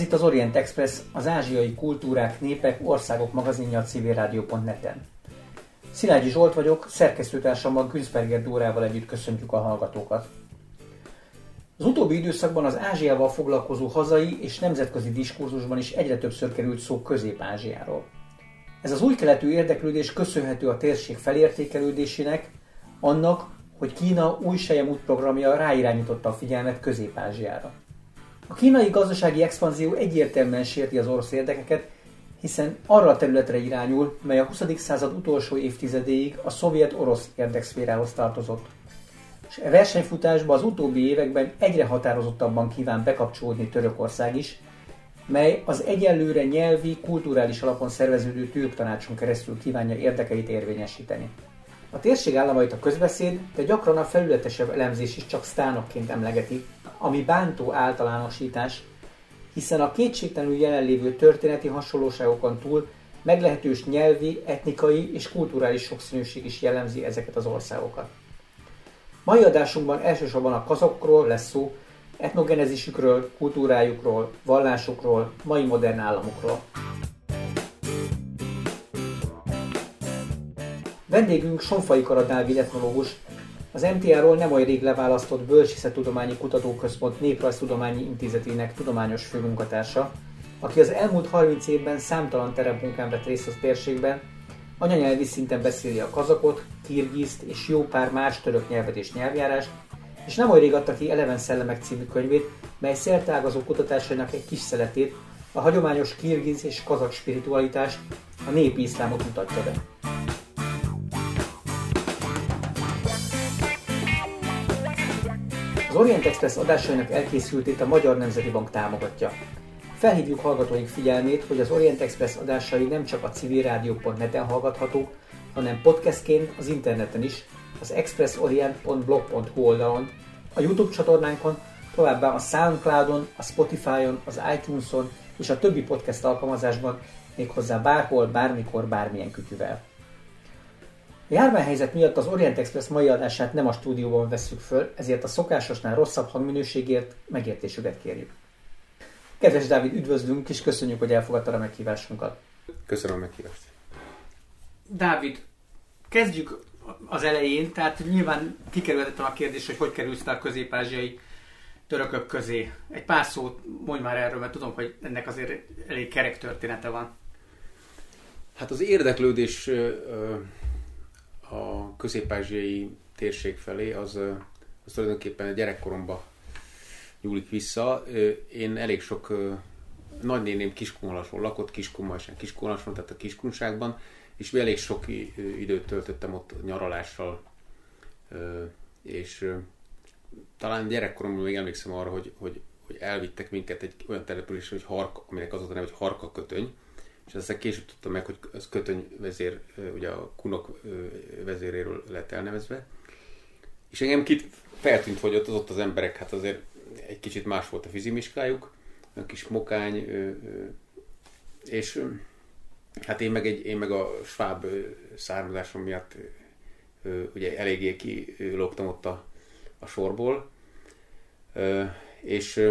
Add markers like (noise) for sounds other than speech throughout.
Ez itt az Orient Express, az ázsiai kultúrák, népek, országok magazinja a civilrádió.net-en. Szilágyi Zsolt vagyok, szerkesztőtársamban Künzberger Dórával együtt köszöntjük a hallgatókat. Az utóbbi időszakban az Ázsiával foglalkozó hazai és nemzetközi diskurzusban is egyre többször került szó Közép-Ázsiáról. Ez az új keletű érdeklődés köszönhető a térség felértékelődésének, annak, hogy Kína új Sejemút programja ráirányította a figyelmet Közép-Ázsiára. A kínai gazdasági expanzió egyértelműen sérti az orosz érdekeket, hiszen arra a területre irányul, mely a 20. század utolsó évtizedéig a szovjet-orosz érdekszférához tartozott. És e versenyfutásba az utóbbi években egyre határozottabban kíván bekapcsolódni Törökország is, mely az egyelőre nyelvi, kulturális alapon szerveződő türk tanácson keresztül kívánja érdekeit érvényesíteni. A térség államait a közbeszéd, de gyakran a felületesebb elemzés is csak sztánokként emlegeti, ami bántó általánosítás, hiszen a kétségtelenül jelenlévő történeti hasonlóságokon túl meglehetős nyelvi, etnikai és kulturális sokszínűség is jellemzi ezeket az országokat. Mai adásunkban elsősorban a kazakokról lesz szó, etnogenezisükről, kultúrájukról, vallásukról, mai modern államokról. Vendégünk Sonfai Karadávid etnológus, az MTA-ról nem olyan rég leválasztott Bölcsészettudományi Kutatóközpont Néprajztudományi Intézetének tudományos főmunkatársa, aki az elmúlt 30 évben számtalan terepmunkán vett részt a térségben, anyanyelvi szinten beszéli a kazakot, kirgizt és jó pár más török nyelvet és nyelvjárást, és nem olyan rég adta ki Eleven Szellemek című könyvét, mely szertágazó kutatásainak egy kis szeletét, a hagyományos kirgiz és kazak spiritualitást, a népi iszlámot mutatja be. Orient Express adásainak elkészültét a Magyar Nemzeti Bank támogatja. Felhívjuk hallgatóink figyelmét, hogy az Orient Express adásai nem csak a civilrádió.net-en hallgathatók, hanem podcastként az interneten is, az expressorient.blog.hu oldalon, a YouTube csatornánkon, továbbá a Soundcloudon, a Spotify-on, az iTunes-on és a többi podcast alkalmazásban, méghozzá bárhol, bármikor, bármilyen kütyüvel. A járványhelyzet miatt az Orient Express mai adását nem a stúdióban vesszük föl, ezért a szokásosnál rosszabb hangminőségért megértésüket kérjük. Kedves Dávid, üdvözlünk, és köszönjük, hogy elfogadtad a meghívásunkat. Köszönöm a meghívást. Dávid, kezdjük az elején, tehát nyilván kikerülhetetlen a kérdés, hogy hogy kerülsz a közép-ázsiai törökök közé. Egy pár szót mondj már erről, mert tudom, hogy ennek azért elég kerek története van. Hát az érdeklődés a közép-ázsiai térség felé, az, az tulajdonképpen a gyerekkoromba nyúlik vissza. Én elég sok nagynéném Kiskunhalason lakott, Kiskunhalason, Kiskunhalason, tehát a Kiskunságban, és elég sok időt töltöttem ott nyaralással, és talán gyerekkoromban még emlékszem arra, hogy, hogy, hogy elvittek minket egy olyan településre, hogy Hark, aminek az a neve, hogy Harka kötöny, és aztán később tudtam meg, hogy az kötöny vezér, ugye a kunok vezéréről lett elnevezve. És engem kit feltűnt, hogy ott az, ott az emberek, hát azért egy kicsit más volt a fizimiskájuk, a kis mokány, és hát én meg, egy, én meg a sváb származásom miatt ugye eléggé kilógtam ott a, a sorból, és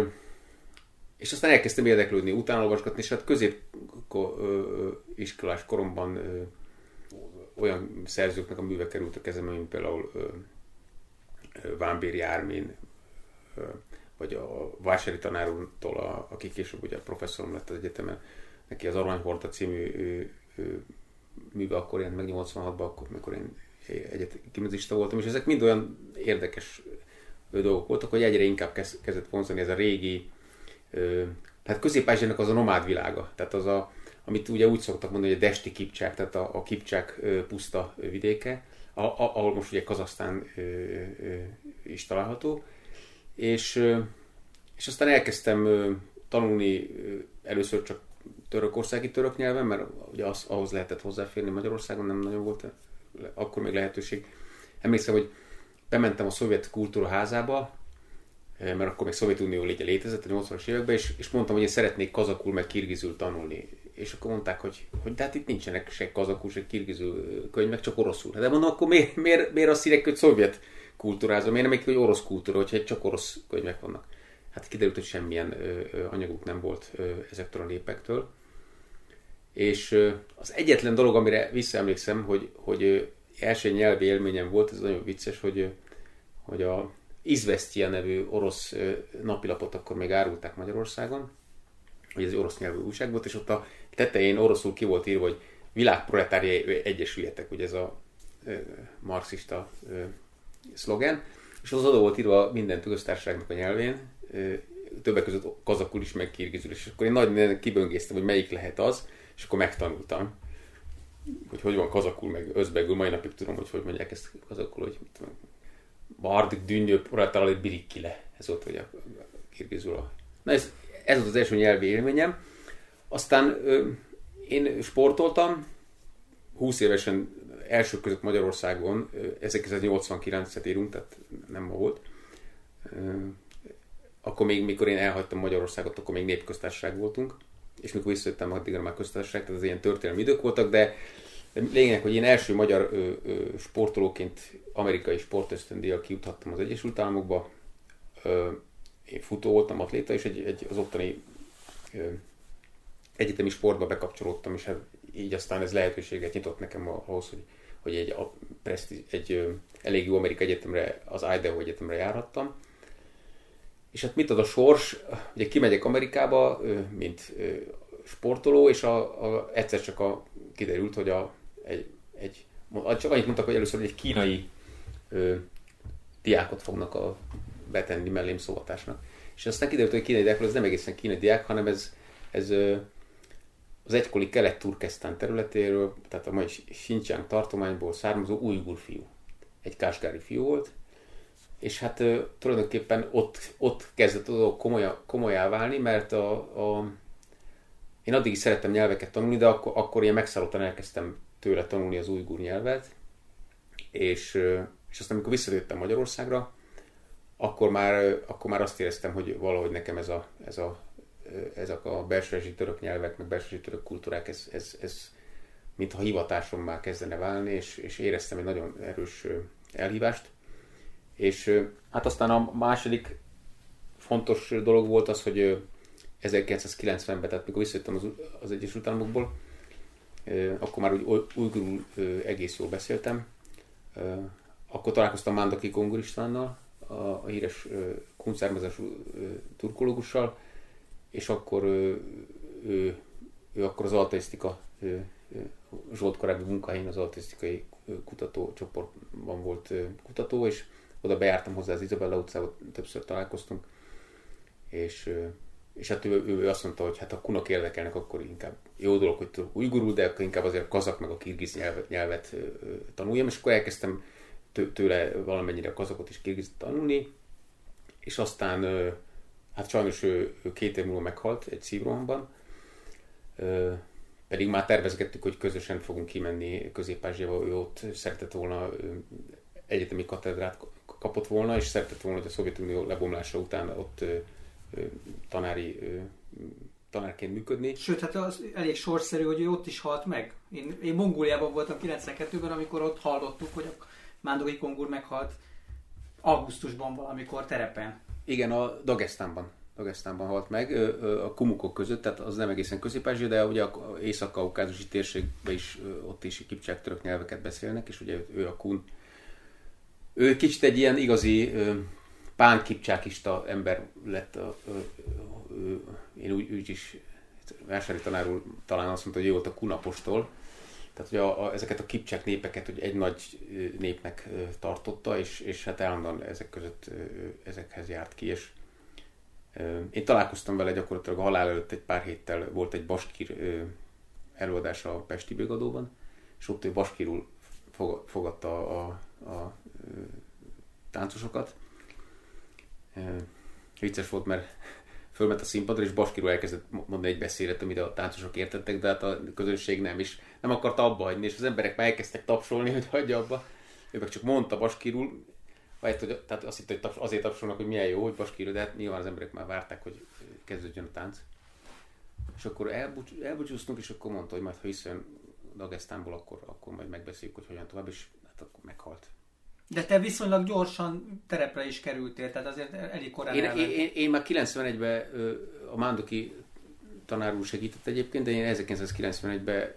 és aztán elkezdtem érdeklődni, utána olvasgatni, és hát középiskolás koromban ö, olyan szerzőknek a művek került a kezembe, mint például ö, ö, Vámbéri Ármin, ö, vagy a Vásári tanár úrtól, a, aki később ugye professzorom lett az egyetemen, neki az Aranyhorta című ő, ő, műve akkor jelent meg 86-ban, akkor, amikor én egyetemista voltam, és ezek mind olyan érdekes dolgok voltak, hogy egyre inkább kezdett vonzani ez a régi tehát közép az a nomád világa, tehát az a, amit ugye úgy szoktak mondani, hogy a Desti Kipcsák, tehát a, a Kipcsák puszta vidéke, a, a, ahol most ugye Kazasztán is található, és, és aztán elkezdtem tanulni először csak törökországi török nyelven, mert ugye az, ahhoz lehetett hozzáférni Magyarországon, nem nagyon volt akkor még lehetőség. Emlékszem, hogy bementem a szovjet kultúra házába, Eh, mert akkor még Szovjetunió légy létezett a 80-as években, és, és mondtam, hogy én szeretnék kazakul meg kirgizül tanulni. És akkor mondták, hogy, hogy de hát itt nincsenek se kazakul, se kirgizül könyvek, csak oroszul. De mondom, akkor miért, miért, miért azt írják, hogy szovjet kultúrázom, miért nem egy, hogy orosz kultúra, hogyha csak orosz könyvek vannak. hát kiderült, hogy semmilyen anyaguk nem volt ezektől a népektől. És az egyetlen dolog, amire visszaemlékszem, hogy, hogy első nyelvi élményem volt, ez nagyon vicces, hogy, hogy a Izvestia nevű orosz napilapot akkor még árulták Magyarországon, hogy ez egy orosz nyelvű újság volt, és ott a tetején oroszul ki volt írva, hogy világproletárjai egyesüljetek, ugye ez a marxista szlogen, és az oda volt írva minden köztársaságnak a nyelvén, többek között kazakul is, meg kirgizül, és akkor én nagy kiböngésztem, hogy melyik lehet az, és akkor megtanultam, hogy hogy van kazakul, meg özbegül, mai napig tudom, hogy hogy mondják ezt kazakul, hogy mit tudom, Bardik dünnyő proletárali birikkile, ez volt, hogy a kirgizul. Na ez, ez volt az első nyelvi élményem. Aztán ö, én sportoltam, 20 évesen első között Magyarországon, 1989-et írunk, tehát nem ma volt. Akkor még, mikor én elhagytam Magyarországot, akkor még népköztársaság voltunk, és mikor visszajöttem, addigra már köztársaság, tehát az ilyen történelmi idők voltak, de lényeg, hogy én első magyar ö, ö, sportolóként amerikai sportösztöndíjjal kijuthattam az Egyesült Államokba. Ö, én futó voltam, atléta, és egy, egy az ottani ö, egyetemi sportba bekapcsolódtam, és hát így aztán ez lehetőséget nyitott nekem ahhoz, hogy, hogy egy, a, preszti, egy ö, elég jó amerikai egyetemre, az Idaho egyetemre járhattam. És hát mit ad a sors? Ugye kimegyek Amerikába, mint sportoló, és a, a, egyszer csak a, kiderült, hogy a, egy, egy, csak annyit mondtak, hogy először egy kínai ö, diákot fognak a, betenni mellém szóvatásnak. És aztán kiderült, hogy kínai diákról ez nem egészen kínai diák, hanem ez, ez ö, az egykori kelet-turkesztán területéről, tehát a mai Xinjiang tartományból származó ujgur fiú. Egy kásgári fiú volt, és hát ö, tulajdonképpen ott, ott kezdett a dolog komolyá, komolyá válni, mert a, a, én addig is szerettem nyelveket tanulni, de akkor, akkor ilyen megszállottan elkezdtem tőle tanulni az ujgur nyelvet, és, és aztán amikor visszajöttem Magyarországra, akkor már, akkor már azt éreztem, hogy valahogy nekem ez a, ez a, ezek a belső török nyelvek, meg belső török kultúrák, ez, ez, ez mintha hivatásom már kezdene válni, és, és éreztem egy nagyon erős elhívást. És hát aztán a második fontos dolog volt az, hogy 1990-ben, tehát mikor visszajöttem az, az Egyesült Államokból, akkor már úgy ujgurul egész jól beszéltem. Akkor találkoztam Mándaki Kongur Istvánnal, a híres kunszármazású turkológussal, és akkor ő, ő, ő akkor az altaisztika Zsolt korábbi munkahelyén az altaisztikai kutatócsoportban volt kutató, és oda bejártam hozzá az Izabella utcába, többször találkoztunk, és és hát ő, ő azt mondta, hogy hát a kunok érdekelnek, akkor inkább jó dolog, hogy tudok ujgurul, de akkor inkább azért a kazak meg a kirgiz nyelvet, nyelvet tanuljam, és akkor elkezdtem tőle valamennyire a kazakot is kirgizit tanulni, és aztán hát sajnos ő, ő két év múlva meghalt egy szívrohamban, pedig már tervezgettük, hogy közösen fogunk kimenni közép ő ott szeretett volna egyetemi katedrát kapott volna, és szeretett volna, hogy a Szovjetunió lebomlása után ott tanári tanárként működni. Sőt, hát az elég sorszerű, hogy ő ott is halt meg. Én, én Mongóliában voltam 92-ben, amikor ott hallottuk, hogy a Mándogi Kongur meghalt augusztusban valamikor terepen. Igen, a Dagestánban. Dagestánban halt meg, a kumukok között, tehát az nem egészen közép de ugye a észak-kaukázusi térségben is ott is kipcsák török nyelveket beszélnek, és ugye ő a kun. Ő kicsit egy ilyen igazi pánkipcsákista ember lett, a, a, a, a, én úgy, úgy is vásári tanár úr talán azt mondta, hogy ő volt a kunapostól, tehát hogy a, a, ezeket a kipcsák népeket hogy egy nagy népnek tartotta, és, és hát állandóan ezek között ezekhez járt ki, és én találkoztam vele gyakorlatilag a halál előtt egy pár héttel volt egy baskír előadása a Pesti Brigadóban, és ott ő baskírul fogadta a, a, a táncosokat, vicces volt, mert fölment a színpadra, és Baskiró elkezdett mondani egy beszédet, amit a táncosok értettek, de hát a közönség nem is. Nem akarta abba hagyni, és az emberek már elkezdtek tapsolni, hogy hagyja abba. Ő meg csak mondta Baskirul, vagy hogy, tehát azt hitt, hogy azért tapsolnak, hogy milyen jó, hogy Baskirul, de hát nyilván az emberek már várták, hogy kezdődjön a tánc. És akkor elbúcs, elbúcsúztunk, és akkor mondta, hogy majd ha visszajön Dagestánból, akkor, akkor majd megbeszéljük, hogy hogyan tovább, és hát akkor meghalt. De te viszonylag gyorsan terepre is kerültél, tehát azért elég korán én, én, én, én már 91-ben a Mándoki tanár úr segített egyébként, de én 1991-ben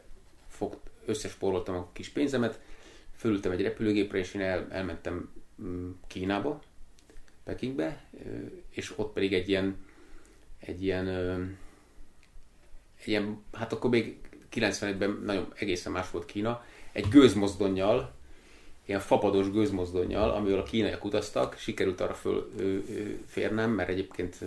fog, összespóroltam a kis pénzemet, fölültem egy repülőgépre, és én el, elmentem mm, Kínába, Pekingbe, és ott pedig egy ilyen, egy ilyen, egy ilyen hát akkor még 91-ben nagyon egészen más volt Kína, egy gőzmozdonnyal, ilyen fapados gőzmozdonnyal, amivel a kínaiak utaztak, sikerült arra föl férnem, mert egyébként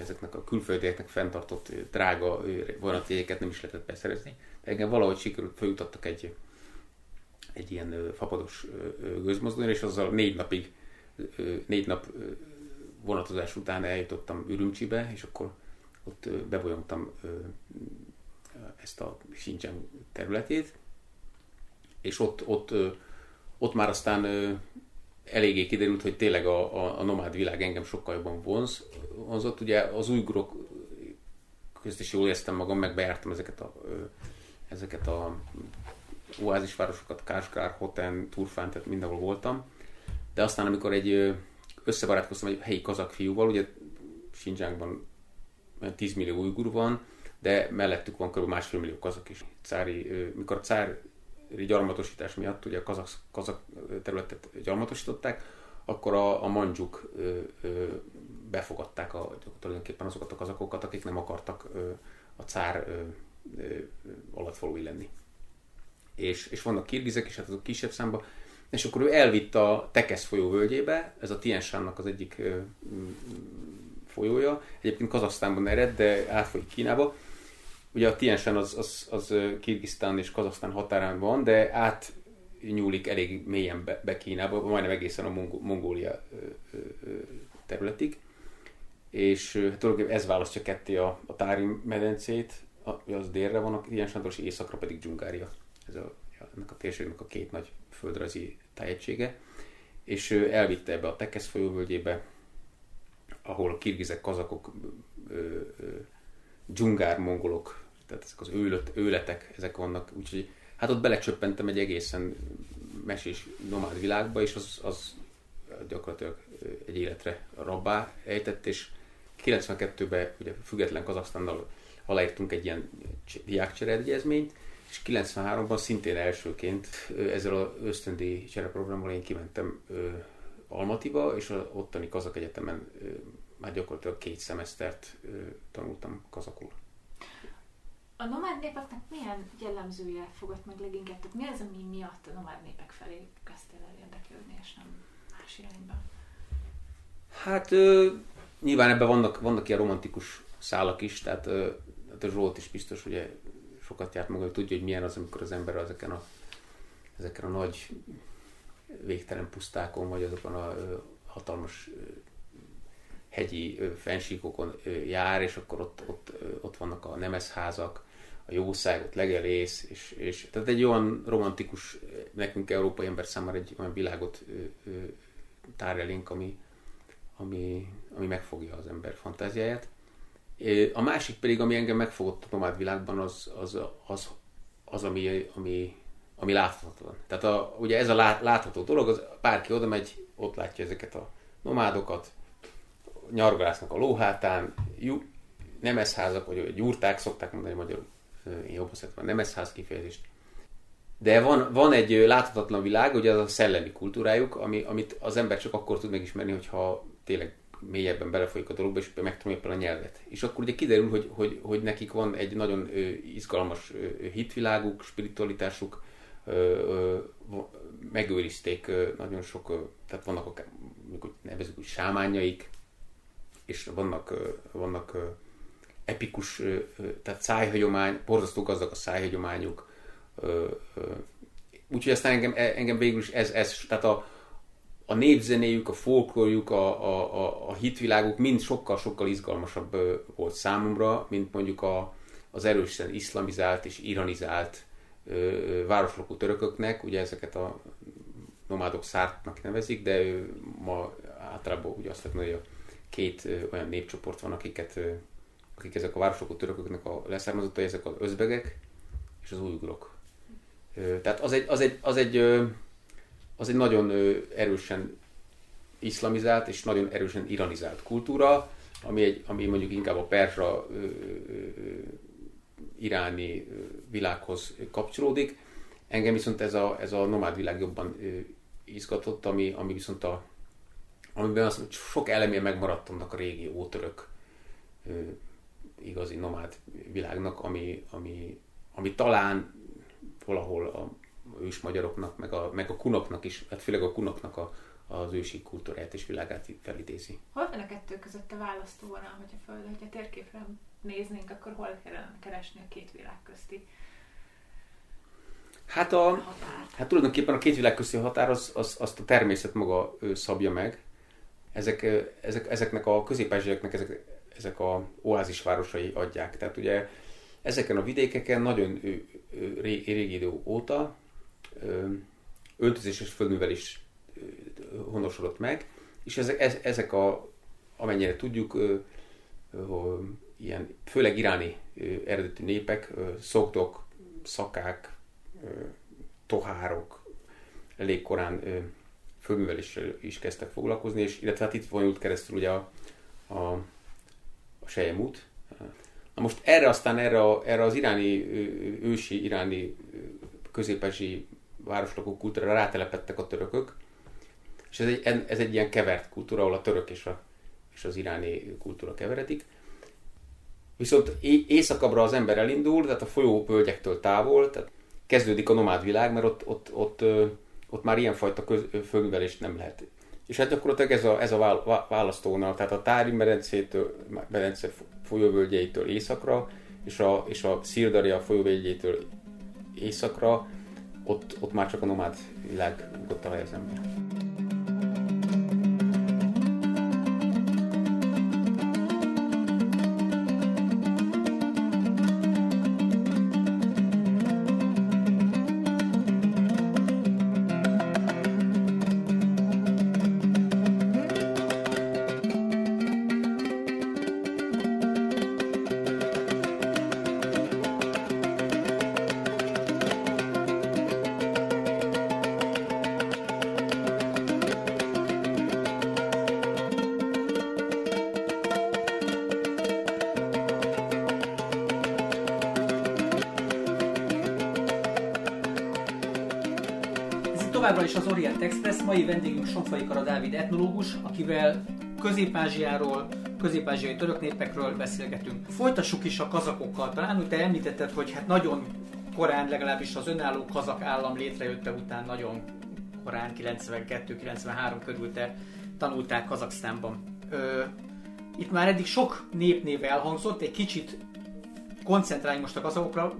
ezeknek a külföldieknek fenntartott drága vonatjegyeket nem is lehetett beszerezni. De engem valahogy sikerült, feljutottak egy, egy ilyen fapados gőzmozdonyra, és azzal négy napig, négy nap vonatozás után eljutottam Ürümcsibe, és akkor ott bebolyogtam ezt a Xinjiang területét, és ott, ott, ott már aztán eléggé kiderült, hogy tényleg a, a, a nomád világ engem sokkal jobban vonz, vonzott. Ugye az újgurok közt is jól éreztem magam, meg bejártam ezeket a, ezeket a oázisvárosokat, Káskár, Hoten, Turfán, tehát mindenhol voltam. De aztán, amikor egy összebarátkoztam egy helyi kazak fiúval, ugye Xinjiangban 10 millió újgur van, de mellettük van kb. másfél millió kazak is. Cári, mikor a cári gyarmatosítás miatt, ugye a kazak, kazak területet gyarmatosították, akkor a, a mandzsuk ö, ö, befogadták a, tulajdonképpen azokat a kazakokat, akik nem akartak ö, a cár ö, ö, alatfalúi lenni. És, és vannak kirgizek is, hát azok kisebb számba, és akkor ő elvitt a Tekesz folyó völgyébe, ez a Tiensánnak az egyik ö, folyója, egyébként Kazasztánban ered, de átfolyik Kínába, Ugye a Tienshan az, az, az Kirgisztán és Kazasztán határán van, de át nyúlik elég mélyen be, be Kínába, majdnem egészen a Mongó, Mongólia területig. És hát tulajdonképpen ez választja ketté a, a Tári medencét, az délre van a Tienshan, és északra pedig Dzsungária. Ez a, ennek a térségnek a két nagy földrajzi tájegysége. És elvitte ebbe a Tekesz folyóvölgyébe, ahol a kirgizek, kazakok, dzsungár mongolok tehát ezek az őlet, őletek, ezek vannak, úgyhogy hát ott belecsöppentem egy egészen mesés nomád világba, és az, az gyakorlatilag egy életre rabbá ejtett, és 92-ben ugye független Kazaksztánnal aláírtunk egy ilyen diákcsereegyezményt, és 93-ban szintén elsőként ezzel az ösztöndi csereprogrammal én kimentem Almatiba, és az ottani Kazak Egyetemen már gyakorlatilag két szemesztert tanultam kazakul. A nomád népeknek milyen jellemzője fogott meg leginkább? Tehát mi az, ami miatt a nomád népek felé kezdtél el érdeklődni, és nem más irányba? Hát ö, nyilván ebben vannak, vannak ilyen romantikus szálak is, tehát ö, hát a Zsolt is biztos, ugye sokat járt maga, hogy tudja, hogy milyen az, amikor az ember ezeken a, ezeken a nagy végtelen pusztákon, vagy azokon a ö, hatalmas ö, hegyi fensíkokon jár, és akkor ott, ott, ott vannak a nemeszházak, a jószágot, legelész, és, és tehát egy olyan romantikus, nekünk európai ember számára egy olyan világot ö, ö, tár elénk, ami, ami, ami megfogja az ember fantáziáját. A másik pedig, ami engem megfogott a nomád világban, az, az, az, az ami, ami, ami láthatatlan. Tehát a, ugye ez a látható dolog, az bárki oda megy, ott látja ezeket a nomádokat, nyargalásznak a lóhátán, nemeszházak, vagy gyurták, szokták mondani magyarul, én jobban szeretem a nemeszház kifejezést. De van, van egy láthatatlan világ, ugye az a szellemi kultúrájuk, ami, amit az ember csak akkor tud megismerni, hogyha tényleg mélyebben belefolyik a dologba, és megtanulja a nyelvet. És akkor ugye kiderül, hogy, hogy, hogy nekik van egy nagyon ö, izgalmas ö, hitviláguk, spiritualitásuk, ö, ö, megőrizték ö, nagyon sok, ö, tehát vannak akár, nevezük úgy sámányaik, és vannak, ö, vannak ö, epikus, tehát szájhagyomány, borzasztó gazdag a szájhagyományuk. Úgyhogy aztán engem, e, engem végül is ez, ez tehát a, a népzenéjük, a folklórjuk, a, a, a, a hitviláguk mind sokkal-sokkal izgalmasabb volt számomra, mint mondjuk a, az erősen iszlamizált és iranizált városlakó törököknek, ugye ezeket a nomádok szártnak nevezik, de ma általában ugye azt lehet mondani, hogy a két olyan népcsoport van, akiket akik ezek a városokú törököknek a leszármazottai, ezek az özbegek és az újgurok. Tehát az egy, az egy, az egy az egy nagyon erősen iszlamizált és nagyon erősen iranizált kultúra, ami, egy, ami mondjuk inkább a perzsa iráni világhoz kapcsolódik. Engem viszont ez a, ez a nomád világ jobban izgatott, ami, ami viszont a, amiben az, sok elemé megmaradt annak a régi ótörök igazi nomád világnak, ami, ami, ami talán valahol a ős magyaroknak, meg a, meg a kunoknak is, hát főleg a kunoknak a, az ősi kultúrát és világát felidézi. Hol van a kettő között a választóvonal, hogyha föld, hogyha térképre néznénk, akkor hol kellene keresni a két világ közti Hát, a, hát tulajdonképpen a két világ közti határ az, az, azt a természet maga ő szabja meg. Ezek, ezek, ezeknek a közép ezek, ezek a oázisvárosai adják. Tehát ugye ezeken a vidékeken nagyon régi idő óta öltözés és földművelés honosodott meg, és ezek, ezek a, amennyire tudjuk, ilyen főleg iráni eredetű népek, szokdok, szakák, tohárok elég korán fölműveléssel is kezdtek foglalkozni, és illetve hát itt vonult keresztül ugye a, a, a sejemút. Na most erre aztán erre, a, erre az iráni, ősi iráni középesi városlakó kultúrára rátelepettek a törökök, és ez egy, ez egy ilyen kevert kultúra, ahol a török és, a, és az iráni kultúra keveredik. Viszont éjszakabbra az ember elindul, tehát a folyó völgyektől távol, tehát kezdődik a nomád világ, mert ott, ott, ott, ott már ilyenfajta fölművelést nem lehet. És hát gyakorlatilag ez a, ez a választónal, tehát a Tári medencétől, medence folyóvölgyeitől északra, és a, és a Szildaria folyóvölgyétől északra, ott, ott már csak a nomád világ találja az ember. Mai vendégünk Sonfai Kara Dávid etnológus, akivel Közép-Ázsiáról, közép-ázsiai török népekről beszélgetünk. Folytassuk is a kazakokkal. Talán úgy te említetted, hogy hát nagyon korán, legalábbis az önálló kazak állam létrejötte után nagyon korán, 92-93 körül te tanultál Kazaksztánban. Ö, itt már eddig sok népnév elhangzott, egy kicsit koncentráljunk most a kazakokra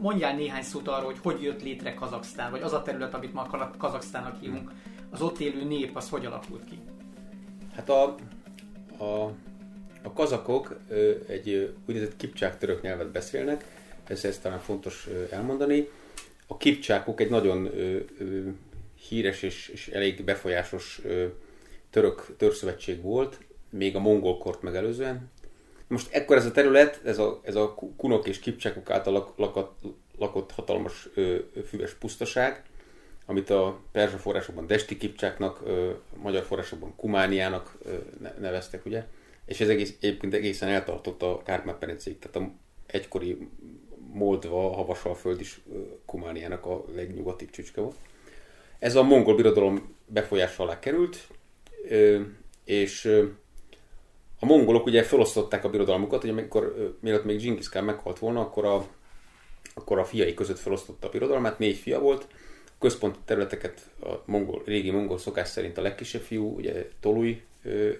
mondjál néhány szót arról, hogy hogy jött létre Kazaksztán, vagy az a terület, amit ma Kazaksztának hívunk, az ott élő nép, az hogy alakult ki? Hát a, a, a kazakok egy úgynevezett kipcsák török nyelvet beszélnek, ez, ez talán fontos elmondani. A kipcsákok egy nagyon híres és, és elég befolyásos török törzszövetség volt, még a mongol kort megelőzően, most ekkor ez a terület, ez a, ez a kunok és kipcsákok által lakott, lakott hatalmas ö, füves pusztaság, amit a perzsa forrásokban Desti kipcsáknak, ö, magyar forrásokban Kumániának ö, neveztek, ugye? És ez egész, egyébként egészen eltartott a Kárpát-medencéig, tehát a egykori Moldva, föld is Kumániának a legnyugatibb csücske volt. Ez a mongol birodalom befolyása alá került, és a mongolok ugye felosztották a birodalmukat, hogy amikor, mielőtt még Genghis Khan meghalt volna, akkor a, akkor a fiai között felosztotta a birodalmát, négy fia volt, a központi területeket a mongol, régi mongol szokás szerint a legkisebb fiú, ugye Tolui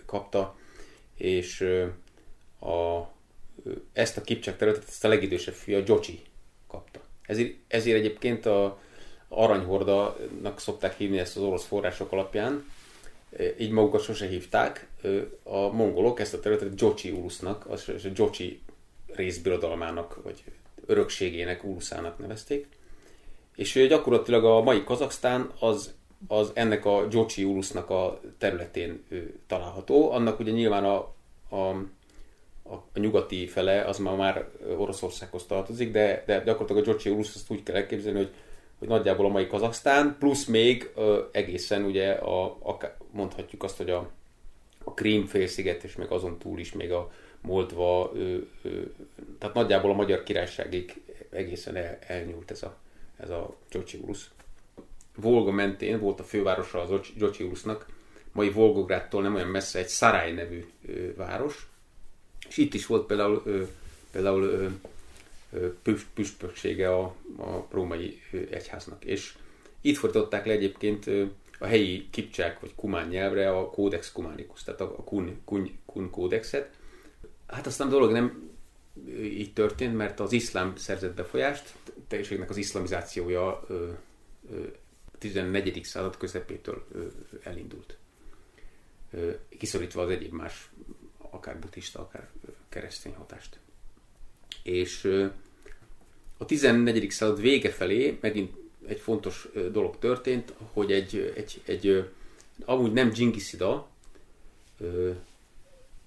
kapta, és a, ezt a kipcsák területet ezt a legidősebb fia, Jocsi kapta. Ezért, ezért egyébként a aranyhordanak szokták hívni ezt az orosz források alapján, így magukat sose hívták. A mongolok ezt a területet Jocsi Urusznak, a Jocsi részbirodalmának, vagy örökségének, Uruszának nevezték. És gyakorlatilag a mai Kazaksztán az, az ennek a Jocsi Urusznak a területén található. Annak ugye nyilván a, a, a, nyugati fele az már, már Oroszországhoz tartozik, de, de gyakorlatilag a Jocsi Urusz azt úgy kell elképzelni, hogy hogy nagyjából a mai Kazaksztán, plusz még ö, egészen ugye a, a, mondhatjuk azt, hogy a, a Krím félsziget, és még azon túl is még a Moldva, ö, ö, tehát nagyjából a Magyar Királyságig egészen el, elnyúlt ez a, ez a Gyocsiurusz. Volga mentén volt a fővárosa az Gyocsiurusznak, mai Volgográdtól nem olyan messze egy Szarály nevű ö, város, és itt is volt például, ö, például ö, püspöksége a, a római egyháznak. És itt fordították le egyébként a helyi kipcsák vagy kumán nyelvre a Codex Cumanicus, tehát a kun, kun, kun kódexet. Hát aztán a dolog nem így történt, mert az iszlám szerzett befolyást, teljességnek az iszlamizációja a 14. század közepétől elindult. Kiszorítva az egyéb más, akár buddhista, akár keresztény hatást. És a 14. század vége felé megint egy fontos dolog történt, hogy egy, egy, egy amúgy nem Dzsingiszida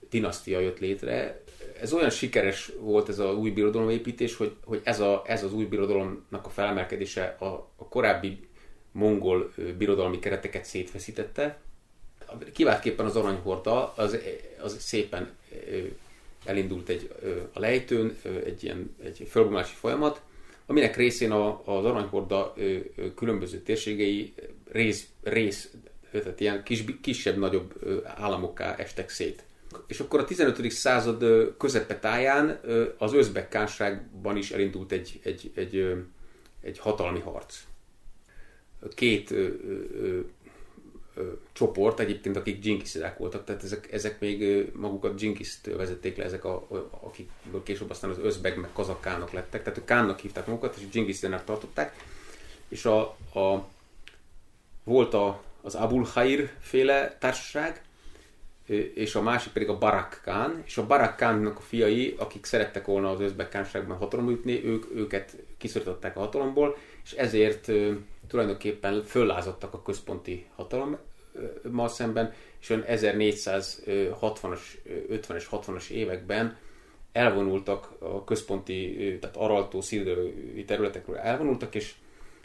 dinasztia jött létre. Ez olyan sikeres volt ez az új birodalomépítés, hogy, hogy ez, a, ez az új birodalomnak a felemelkedése a, a korábbi mongol birodalmi kereteket szétfeszítette. Kiváltképpen az aranyhorda az, az szépen elindult egy, a lejtőn egy ilyen egy fölbomulási folyamat, aminek részén a, az aranyhorda különböző térségei rész, rész tehát ilyen kis, kisebb-nagyobb államokká estek szét. És akkor a 15. század táján az özbek kánságban is elindult egy, egy, egy, egy hatalmi harc. Két csoport egyébként, akik dzsinkiszidák voltak, tehát ezek, ezek még magukat dzsinkiszt vezették le, ezek, a, akikből később aztán az özbeg meg kazakkának lettek, tehát ők kánnak hívták magukat, és dzsinkisztának tartották, és a, a, volt a, az Abul Khair féle társaság, és a másik pedig a Barak Khan, és a Barak Khannak a fiai, akik szerettek volna az özbek kánságban hatalom ütni, ők, őket kiszorították a hatalomból, és ezért tulajdonképpen föllázadtak a központi hatalommal szemben, és olyan 1460-as, 50-es, 60-as években elvonultak a központi, tehát araltó szírdői területekről elvonultak, és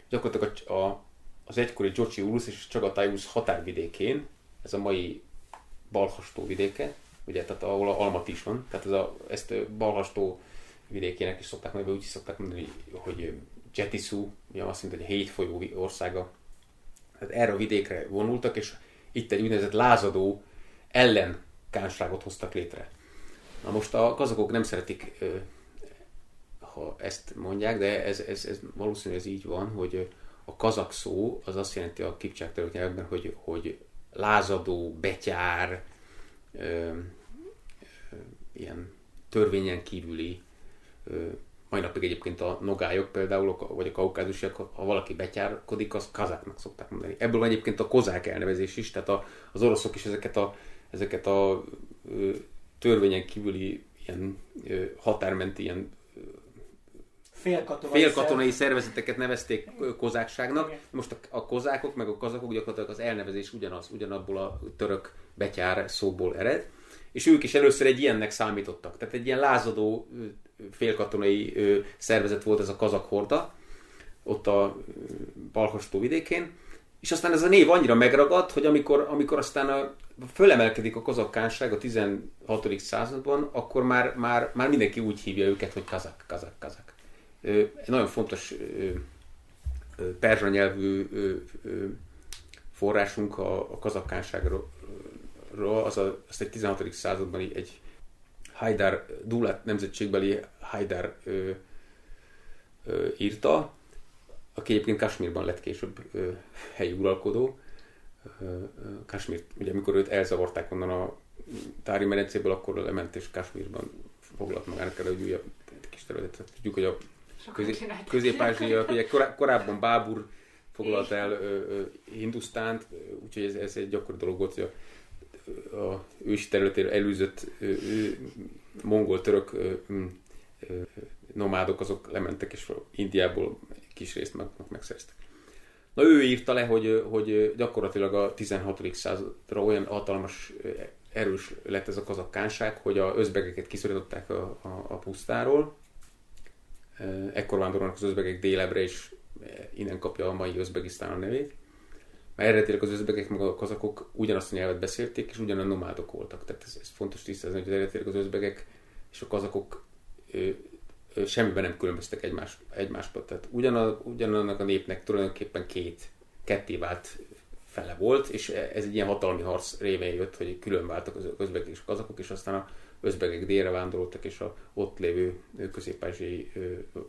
gyakorlatilag a, a, az egykori Gyocsi Urusz és Csagatájusz határvidékén, ez a mai Balhastó vidéke, ugye, tehát ahol a Almat is van, tehát ez a, ezt Balhastó vidékének is szokták mondani, úgy is szokták mondani, hogy Jetisu, ugye azt mondja, hogy hét folyó országa, tehát erre a vidékre vonultak, és itt egy úgynevezett lázadó ellen kánságot hoztak létre. Na most a kazakok nem szeretik, ha ezt mondják, de ez, ez, ez valószínűleg ez így van, hogy a kazak szó az azt jelenti a kipcsák nyelvben, hogy, hogy lázadó, betyár, ilyen törvényen kívüli mai napig egyébként a nogályok például, vagy a kaukázusiak, ha valaki betyárkodik, az kazáknak szokták mondani. Ebből van egyébként a kozák elnevezés is, tehát a, az oroszok is ezeket a, ezeket a ö, törvényen kívüli ilyen ö, határmenti ilyen félkatonai, félkatonai szervezeteket nevezték kozákságnak. Igen. Most a, a kozákok meg a kazakok gyakorlatilag az elnevezés ugyanaz, ugyanabból a török betyár szóból ered. És ők is először egy ilyennek számítottak. Tehát egy ilyen lázadó félkatonai szervezet volt ez a kazak horda, ott a Balhastó vidékén, és aztán ez a név annyira megragadt, hogy amikor, amikor aztán a, fölemelkedik a kazakkánság a 16. században, akkor már, már, már mindenki úgy hívja őket, hogy kazak, kazak, kazak. Egy nagyon fontos perzsa nyelvű forrásunk a, a kazakkánságról, az, a, az egy 16. században egy Haidar Dulat nemzetségbeli Haidar ö, ö, írta, aki egyébként Kasmírban lett később ö, helyi uralkodó. Kasmír, ugye amikor őt elzavarták onnan a Tári medencéből, akkor lement és Kasmírban foglalt magának el egy újabb kis területet. Tudjuk, hogy a közép-ázsia, ugye korábban Bábur foglalt el ö, ö, Hindusztánt, úgyhogy ez, ez egy gyakori dolog volt, hogy a a ősi területére előzött mongol-török nomádok azok lementek, és Indiából kis részt meg, megszereztek. Na ő írta le, hogy, hogy gyakorlatilag a 16. századra olyan hatalmas erős lett ez a kazakkánság, hogy a özbegeket kiszorították a, a, a pusztáról. Ekkor vándorolnak az özbegek délebre, és innen kapja a mai Özbegisztán a nevét. Mert eredetileg az özbegek meg a kazakok ugyanazt a nyelvet beszélték, és ugyanaz nomádok voltak. Tehát ez, ez fontos tisztázni, hogy eredetileg az özbegek és a kazakok semmiben nem különböztek egymás, egymástól. Tehát ugyanaz, ugyanannak a népnek tulajdonképpen két, ketté vált fele volt, és ez egy ilyen hatalmi harc révén jött, hogy külön váltak az özbegek és a kazakok, és aztán a özbegek délre vándoroltak, és a ott lévő közép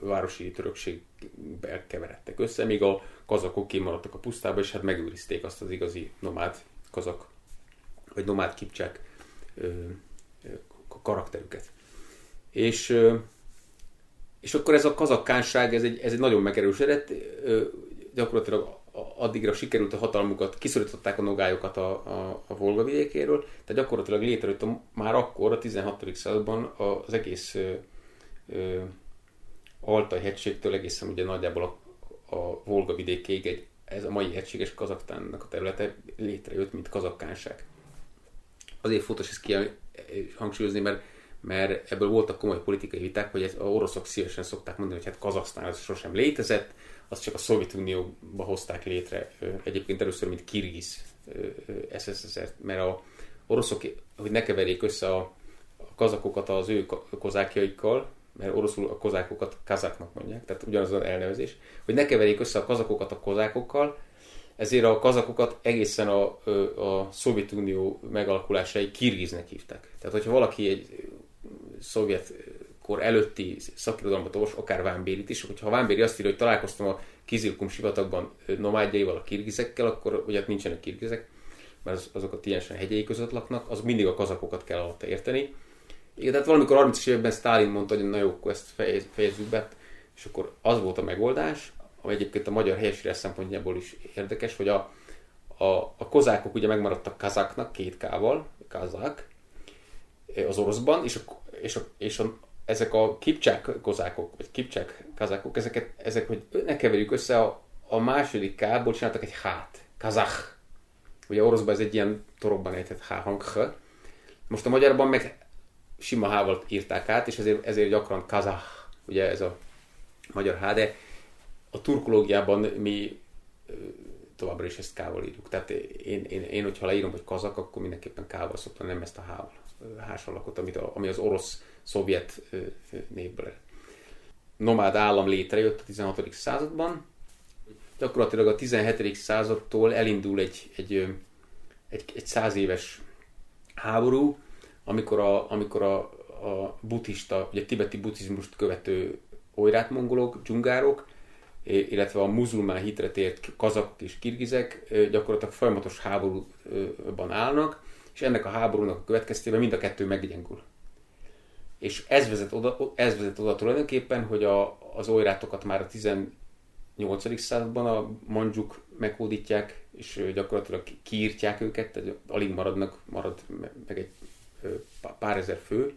városi törökségbe keveredtek össze, míg a kazakok kimaradtak a pusztába, és hát megőrizték azt az igazi nomád kazak, vagy nomád kipcsák karakterüket. És, és akkor ez a kazakkánság, ez egy, ez egy nagyon megerősödett, gyakorlatilag addigra sikerült a hatalmukat, kiszorították a nogályokat a, a, a Volga vidékéről, tehát gyakorlatilag létrejött a, már akkor, a 16. században az egész ö, ö, Altai hegységtől egészen ugye nagyjából a, a Volga vidékéig egy, ez a mai egységes Kazaktánnak a területe létrejött, mint kazakkánság. Azért fontos ezt hangsúlyozni, mert mert ebből voltak komoly politikai viták, hogy ez, a oroszok szívesen szokták mondani, hogy hát Kazaksztán az sosem létezett, azt csak a Szovjetunióba hozták létre, egyébként először, mint Kirgiz SSSR, mert a oroszok, hogy ne keverjék össze a, a kazakokat az ő kozákjaikkal, mert oroszul a kozákokat kazáknak mondják, tehát ugyanaz az elnevezés, hogy ne keverjék össze a kazakokat a kozákokkal, ezért a kazakokat egészen a, a Szovjetunió megalakulásáig Kirgiznek hívták. Tehát, hogyha valaki egy szovjet kor előtti szakirodalmat olvas, akár Vámbérit is, hogyha Vámbéri azt írja, hogy találkoztam a Kizilkum sivatagban nomádjaival, a kirgizekkel, akkor ugye hát nincsenek kirgizek, mert az, azok a tiensen hegyei között laknak, az mindig a kazakokat kell alatta érteni. Igen, tehát valamikor 30 évben Stalin mondta, hogy na jó, akkor ezt fejez, fejezzük be, és akkor az volt a megoldás, ami egyébként a magyar helyesírás szempontjából is érdekes, hogy a, a, a kozákok ugye megmaradtak kazaknak, két kával, kazák, az oroszban, és a, és a, és a ezek a kipcsák kozákok, vagy kipcsák kazákok, ezeket, ezek, hogy ne keverjük össze, a, a második K-ból csináltak egy hát, kazach. Ugye oroszban ez egy ilyen torokban ejtett H hang. Most a magyarban meg sima H-val írták át, és ezért, ezért gyakran kazach, ugye ez a magyar H, de a turkológiában mi továbbra is ezt K-val írjuk. Tehát én, én, én, hogyha leírom, hogy kazak, akkor mindenképpen K-val szoktam, nem ezt a H-val, H alakot, amit a, ami az orosz szovjet névből. Nomád állam létrejött a 16. században, gyakorlatilag a 17. századtól elindul egy, egy, egy, egy száz éves háború, amikor a, amikor a, a buddhista, ugye a tibeti buddhizmust követő oirát mongolok, dzsungárok, illetve a muzulmán hitre tért kazak és kirgizek gyakorlatilag folyamatos háborúban állnak, és ennek a háborúnak a következtében mind a kettő meggyengül és ez vezet oda, ez vezet oda tulajdonképpen, hogy a, az olyrátokat már a 18. században a mandzsuk meghódítják, és gyakorlatilag kiírtják őket, tehát alig maradnak, marad meg egy pár ezer fő.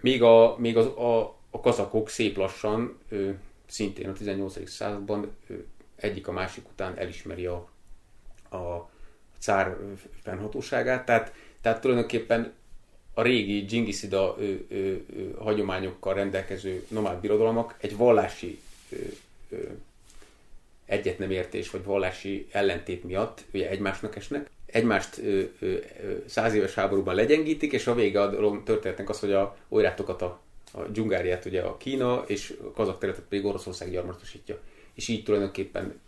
Még a, még az, a, a kazakok szép lassan, szintén a 18. században egyik a másik után elismeri a, a cár fennhatóságát, tehát, tehát tulajdonképpen a régi dzsingiszida hagyományokkal rendelkező nomád birodalmak egy vallási ö, ö, egyet nem értés, vagy vallási ellentét miatt ugye egymásnak esnek. Egymást ö, ö, száz éves háborúban legyengítik, és a vége a történetnek az, hogy a olyrátokat a, a dzsungáriát ugye a Kína, és a kazak területet pedig Oroszország gyarmatosítja. És így tulajdonképpen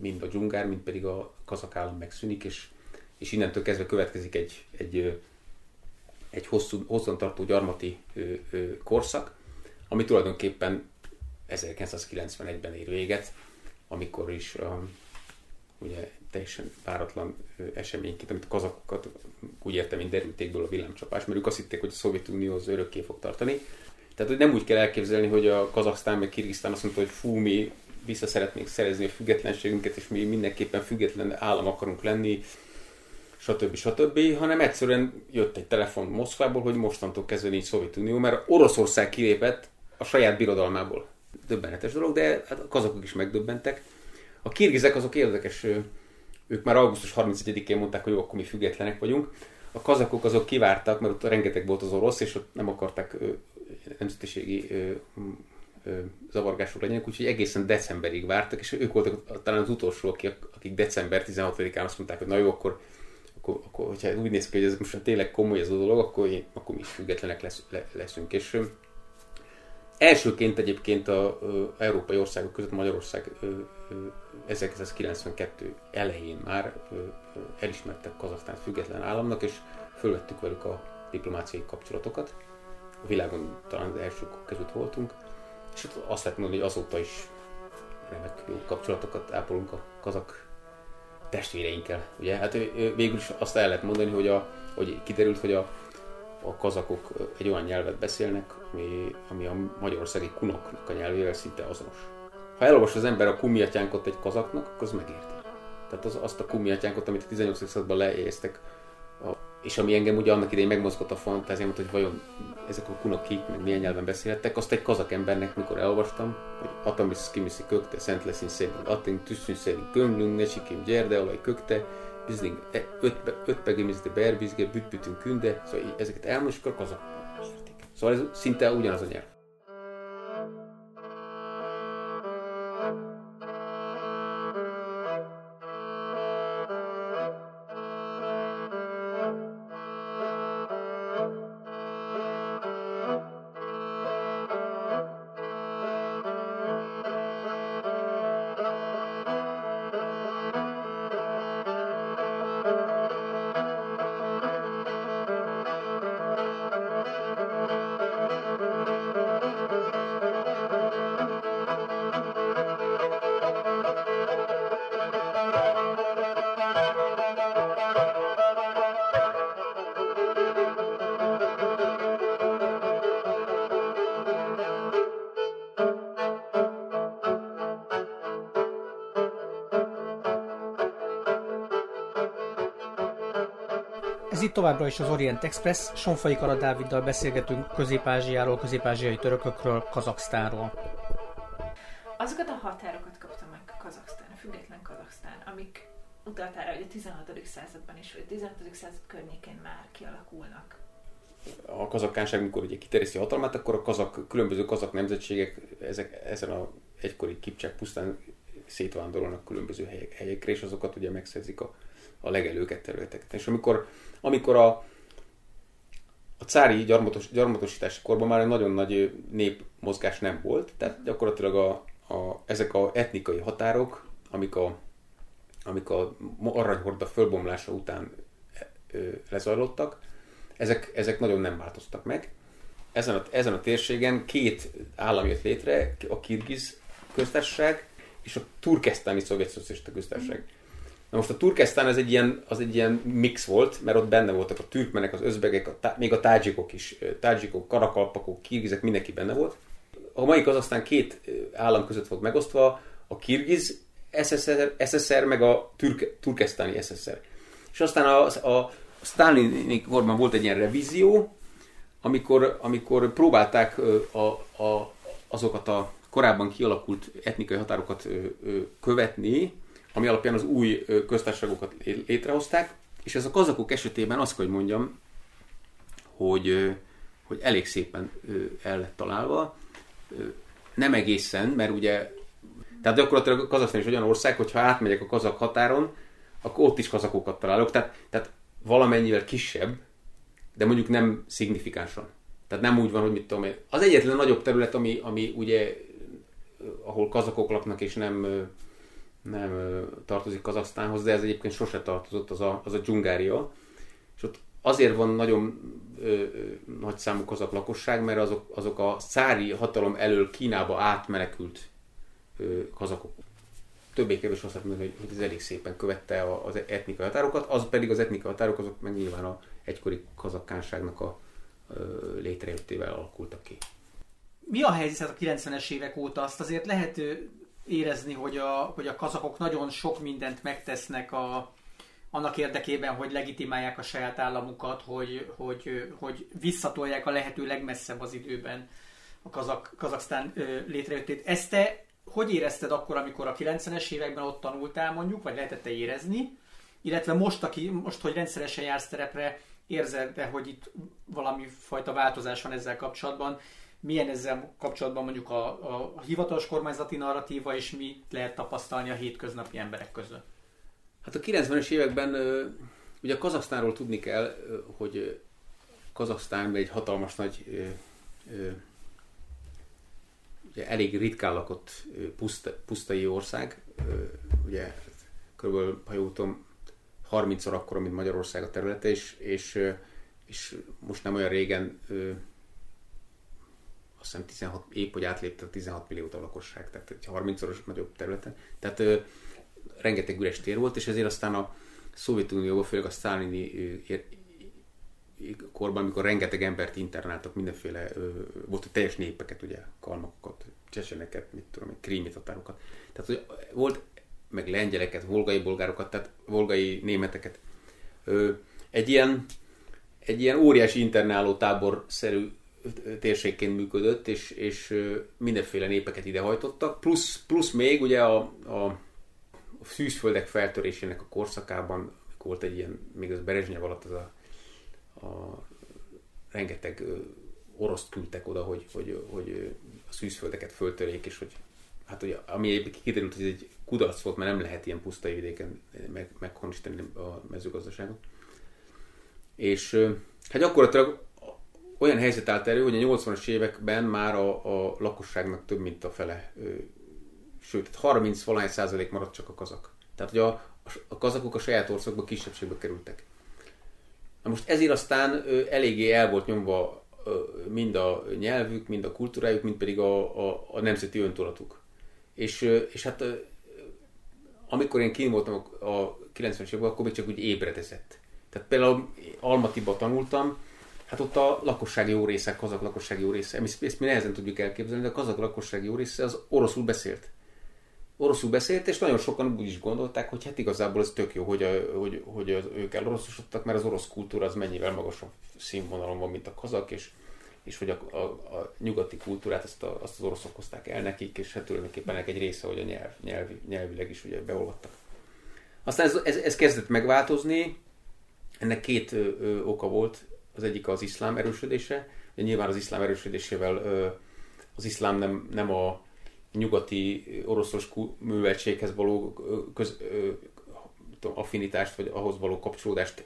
mind a dzsungár, mind pedig a kazak állam megszűnik, és, és innentől kezdve következik egy, egy egy hosszú, hosszantartó gyarmati ö, ö, korszak, ami tulajdonképpen 1991-ben ér véget, amikor is a, ugye teljesen váratlan eseményként, amit a kazakokat úgy értem, mint derültékből a villámcsapás, mert ők azt hitték, hogy a Szovjetunió az örökké fog tartani. Tehát, hogy nem úgy kell elképzelni, hogy a Kazaksztán meg Kirgisztán azt mondta, hogy fú, mi vissza szeretnénk szerezni a függetlenségünket, és mi mindenképpen független állam akarunk lenni, stb. stb., hanem egyszerűen jött egy telefon Moszkvából, hogy mostantól kezdve nincs Szovjetunió, mert Oroszország kilépett a saját birodalmából. Döbbenetes dolog, de hát a kazakok is megdöbbentek. A kirgizek azok érdekes, ők már augusztus 31-én mondták, hogy jó, akkor mi függetlenek vagyunk. A kazakok azok kivártak, mert ott rengeteg volt az orosz, és ott nem akarták nemzetiségi zavargások legyenek, úgyhogy egészen decemberig vártak, és ők voltak talán az utolsó, akik, akik december 16-án azt mondták, hogy na jó, akkor, akkor, akkor hogyha úgy néz ki, hogy ez most tényleg komoly ez a dolog, akkor, én, akkor mi is függetlenek lesz, le, leszünk. És Elsőként egyébként a, a európai országok között Magyarország 1992 elején már elismertek Kazaksztánt független államnak, és fölvettük velük a diplomáciai kapcsolatokat. A világon talán az elsők között voltunk, és azt lehet mondani, hogy azóta is remek jó kapcsolatokat ápolunk a kazak testvéreinkkel. Ugye? Hát végül is azt el lehet mondani, hogy, a, hogy kiderült, hogy a a kazakok egy olyan nyelvet beszélnek, ami, ami a magyarországi kunoknak a nyelvével szinte azonos. Ha elolvas az ember a kumiatyánkot egy kazaknak, akkor az megérti. Tehát az, azt a kumiatyánkot, amit a 18. században leéztek, és ami engem ugye annak idején megmozgott a fantáziámat, hogy vajon ezek a kunok kik, meg milyen nyelven beszélhettek, azt egy kazak embernek, mikor elolvastam, hogy Atamis kimiszi kökte, szent leszín szépen, ating tüsszűn szépen kömlünk, ne sikim gyerde, olaj kökte, bizling, ötpegimizde berbizge, bütbütünk künde, szóval ezeket elmondjuk, akkor azok értik. Szóval ez szinte ugyanaz a nyelv. Ez itt továbbra is az Orient Express, Sonfai Kara Dáviddal beszélgetünk Közép-Ázsiáról, közép-ázsiai törökökről, Kazaksztánról. Azokat a határokat kapta meg Kazaksztán, a független Kazaksztán, amik utaltára, hogy a 16. században is, vagy a 16. század környékén már kialakulnak. A kazakkánság, amikor ugye kiterjeszti a hatalmát, akkor a kazak, különböző kazak nemzetségek ezek, ezen a egykori kipcsák pusztán szétvándorolnak különböző helyek, helyekre, és azokat ugye megszerzik a, a legelőket területeket. És amikor amikor a, a cári gyarmatos, gyarmatosítási korban már egy nagyon nagy népmozgás nem volt, tehát gyakorlatilag a, a, ezek a etnikai határok, amik a, amik a aranyhorda fölbomlása után ö, lezajlottak, ezek, ezek nagyon nem változtak meg. Ezen a, ezen a térségen két állam jött létre, a Kirgiz köztársaság és a Turkesztáni Szovjet Köztársaság. Mm Na most a Turkesztán az egy, ilyen, az egy ilyen mix volt, mert ott benne voltak a türkmenek, az özbegek, a tá- még a tádzsikok is, tádzsikok, karakalpakok, kirgizek, mindenki benne volt. A mai aztán két állam között volt megosztva, a kirgiz SSR, SSR meg a türk, turkesztáni SSR. És aztán a, a, a korban volt egy ilyen revízió, amikor, amikor próbálták a, a, azokat a korábban kialakult etnikai határokat követni, ami alapján az új köztársaságokat létrehozták, és ez a kazakok esetében azt hogy mondjam, hogy, hogy elég szépen el lett találva. Nem egészen, mert ugye, tehát gyakorlatilag Kazaksztán is olyan ország, hogyha átmegyek a kazak határon, akkor ott is kazakokat találok, tehát, tehát valamennyivel kisebb, de mondjuk nem szignifikánsan. Tehát nem úgy van, hogy mit tudom én. Az egyetlen nagyobb terület, ami, ami ugye, ahol kazakok laknak, és nem nem tartozik Kazaksztánhoz, de ez egyébként sose tartozott, az a, az a Dzsungária. És ott azért van nagyon nagy számú kazak lakosság, mert azok, azok a szári hatalom elől Kínába átmenekült ö, kazakok. Többé-kevés azt mondani, hogy, hogy ez elég szépen követte az etnikai határokat, az pedig az etnikai határok, azok meg nyilván a egykori kazakkánságnak a létrejöttével alakultak ki. Mi a helyzet a 90-es évek óta? Azt azért lehet érezni, hogy a, hogy a kazakok nagyon sok mindent megtesznek a, annak érdekében, hogy legitimálják a saját államukat, hogy, hogy, hogy visszatolják a lehető legmesszebb az időben a kazak, Kazaksztán létrejöttét. Ezt te hogy érezted akkor, amikor a 90-es években ott tanultál mondjuk, vagy lehetett érezni, illetve most, aki, most, hogy rendszeresen jársz terepre, érzed hogy itt valami fajta változás van ezzel kapcsolatban, milyen ezzel kapcsolatban mondjuk a, a hivatalos kormányzati narratíva, és mi lehet tapasztalni a hétköznapi emberek között? Hát a 90-es években ugye a Kazaksztánról tudni kell, hogy Kazaksztán egy hatalmas nagy ugye elég ritkán lakott puszta, pusztai ország, ugye kb. ha jól tudom, 30-szor akkora, mint Magyarország a területe, és, és, és most nem olyan régen azt hiszem 16, épp hogy átlépte a 16 milliót a lakosság, tehát egy 30-szoros nagyobb területen. Tehát ö, rengeteg üres tér volt, és ezért aztán a Szovjetunióban, főleg a sztálini korban, amikor rengeteg embert internáltak, mindenféle, ö, volt teljes népeket, ugye, kalmakokat, csecseneket, mit tudom, krími tatárokat. Tehát hogy volt meg lengyeleket, volgai bolgárokat, tehát volgai németeket. Ö, egy ilyen, egy ilyen óriási internáló táborszerű térségként működött, és, és mindenféle népeket idehajtottak, plusz, plusz még ugye a, a, a szűzföldek feltörésének a korszakában volt egy ilyen, még az Berezsnyev alatt az a, a rengeteg oroszt küldtek oda, hogy, hogy, hogy a szűzföldeket föltörjék, és hogy hát ugye, ami egyébként kiderült, hogy ez egy kudarc volt, mert nem lehet ilyen pusztai vidéken meg, meghonistani a mezőgazdaságot. És hát gyakorlatilag olyan helyzet állt elő, hogy a 80-as években már a, a lakosságnak több mint a fele, sőt, 30 valány százalék maradt csak a kazak. Tehát, hogy a, a kazakok a saját országban kisebbségbe kerültek. Na most ezért aztán eléggé el volt nyomva mind a nyelvük, mind a kultúrájuk, mind pedig a, a, a nemzeti öntudatuk. És, és hát amikor én kín voltam a 90-es években, akkor még csak úgy ébredezett. Tehát például Almatiba tanultam, hát ott a lakosság jó része, kazak lakosság jó része, ezt, ezt mi nehezen tudjuk elképzelni, de a kazak lakosság jó része az oroszul beszélt. Oroszul beszélt, és nagyon sokan úgy is gondolták, hogy hát igazából ez tök jó, hogy, a, hogy, hogy az, ők eloroszosodtak, mert az orosz kultúra az mennyivel magasabb színvonalon van, mint a kazak, és, és hogy a, a, a nyugati kultúrát azt, a, azt az oroszok hozták el nekik, és hát tulajdonképpen egy része, hogy a nyelv, nyelvi, nyelvileg is ugye beolvadtak. Aztán ez, ez, ez kezdett megváltozni, ennek két ö, ö, oka volt az egyik az iszlám erősödése. De nyilván az iszlám erősödésével az iszlám nem, nem a nyugati oroszos műveltséghez való köz, tudom, affinitást, vagy ahhoz való kapcsolódást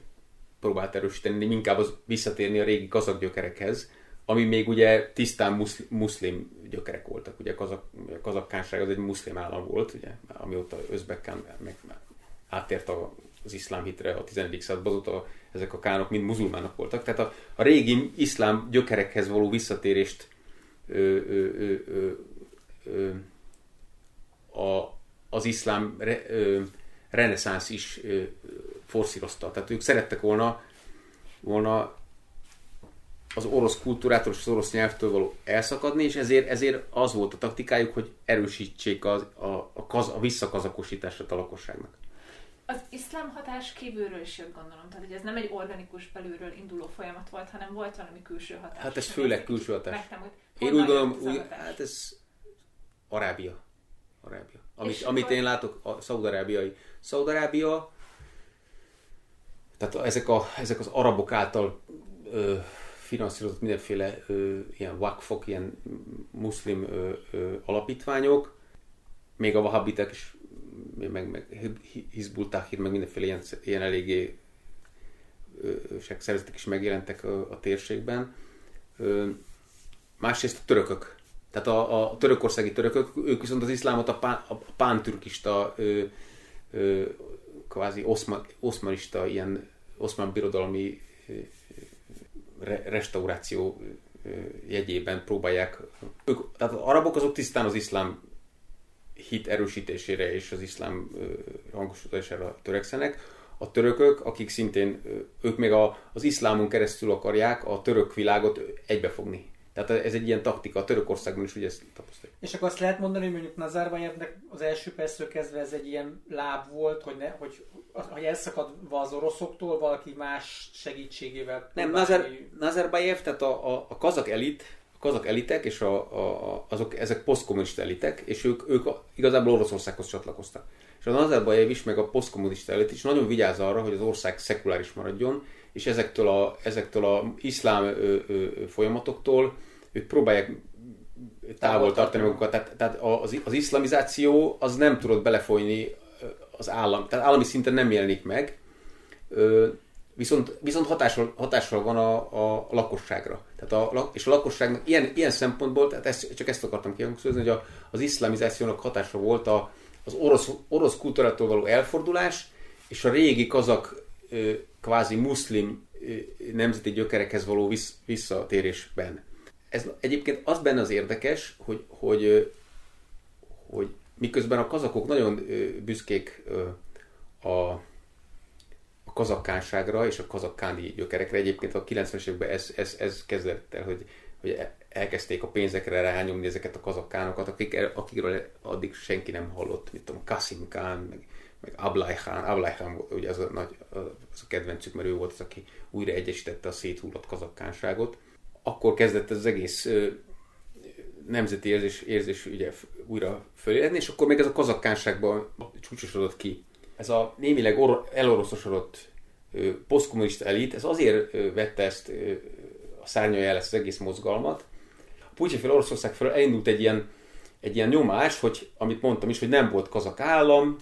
próbált erősíteni, inkább az visszatérni a régi kazak gyökerekhez, ami még ugye tisztán muszlim, gyökerek voltak. Ugye a kazakkánság az egy muszlim állam volt, ugye, amióta Özbekkán meg áttért az iszlám hitre a 11. században, azóta ezek a kánok mind muzulmánok voltak. Tehát a, a régi iszlám gyökerekhez való visszatérést ö, ö, ö, ö, a, az iszlám re, ö, reneszánsz is ö, forszírozta. Tehát ők szerettek volna, volna az orosz kultúrától és az orosz nyelvtől való elszakadni, és ezért, ezért az volt a taktikájuk, hogy erősítsék a, a, a, kaz, a visszakazakosítását a lakosságnak. Az iszlám hatás kívülről is jött, gondolom. Tehát, hogy ez nem egy organikus belülről induló folyamat volt, hanem volt valami külső hatás. Hát ez főleg külső hatás. Én úgy gondolom, úgy, hát ez Arábia. Arábia. Amit, amit én látok, a szaudarábiai. Szaudarábia, tehát ezek, a, ezek az arabok által ö, finanszírozott mindenféle ö, ilyen wakfok, ilyen muszlim ö, ö, alapítványok, még a vahabitek is meg, meg Hizbul Tahir, meg mindenféle ilyen, ilyen eléggé szervezetek is megjelentek a, a térségben. Másrészt a törökök. Tehát a, a törökországi törökök, ők viszont az iszlámot a, pán, a pántürkista, ö, ö, kvázi oszma, oszmanista, ilyen oszmán birodalmi re, restauráció jegyében próbálják. Ők, tehát az arabok azok tisztán az iszlám hit erősítésére és az iszlám hangsúlyozására törekszenek. A törökök, akik szintén, ők még a, az iszlámon keresztül akarják a török világot egybefogni. Tehát ez egy ilyen taktika, a Törökországban is ugye ezt tapasztaljuk. És akkor azt lehet mondani, hogy mondjuk Nazarbayevnek az első percről kezdve ez egy ilyen láb volt, hogy, ne, hogy, hogy elszakadva az oroszoktól valaki más segítségével. Nem, Nazar, Nazarbayev, tehát a, a, a kazak elit, kazak elitek, és a, a, azok, ezek posztkommunista elitek, és ők, ők igazából Oroszországhoz csatlakoztak. És az Nazarbayev is, meg a posztkommunista elit is nagyon vigyáz arra, hogy az ország szekuláris maradjon, és ezektől a, ezektől a iszlám ö, ö, folyamatoktól ők próbálják távol tartani magukat. Tehát, tehát az, az iszlamizáció az nem tudott belefolyni az állam, tehát állami szinten nem jelenik meg, viszont, viszont hatással, hatással van a, a lakosságra. Tehát a, és a lakosságnak ilyen, ilyen szempontból, tehát ezt, csak ezt akartam kihangsúlyozni, hogy a, az iszlamizációnak hatása volt a, az orosz, orosz kultúrától való elfordulás, és a régi kazak kvázi muszlim nemzeti gyökerekhez való visszatérésben. Ez egyébként az benne az érdekes, hogy, hogy, hogy miközben a kazakok nagyon büszkék a, a kazakkánságra és a kazakkáni gyökerekre, egyébként a 90-es években ez, ez, ez kezdett el, hogy, hogy elkezdték a pénzekre rányomni ezeket a kazakkánokat, akik, akikről addig senki nem hallott, mint tudom, Kasim Khan, meg, meg Ablai Khan. Ablai Khan ugye az a, nagy, az a kedvencük, mert ő volt az, aki újra egyesítette a széthullott kazakkánságot. Akkor kezdett ez az egész nemzeti érzés, érzés ugye újra föléledni, és akkor még ez a kazakkánságban csúcsosodott ki. Ez a némileg or- eloroszosodott posztkommunista elit, ez azért vette ezt a szárnyalja el ezt az egész mozgalmat. A Putyin fel Oroszország fel elindult egy ilyen, egy ilyen nyomás, hogy amit mondtam is, hogy nem volt kazak állam,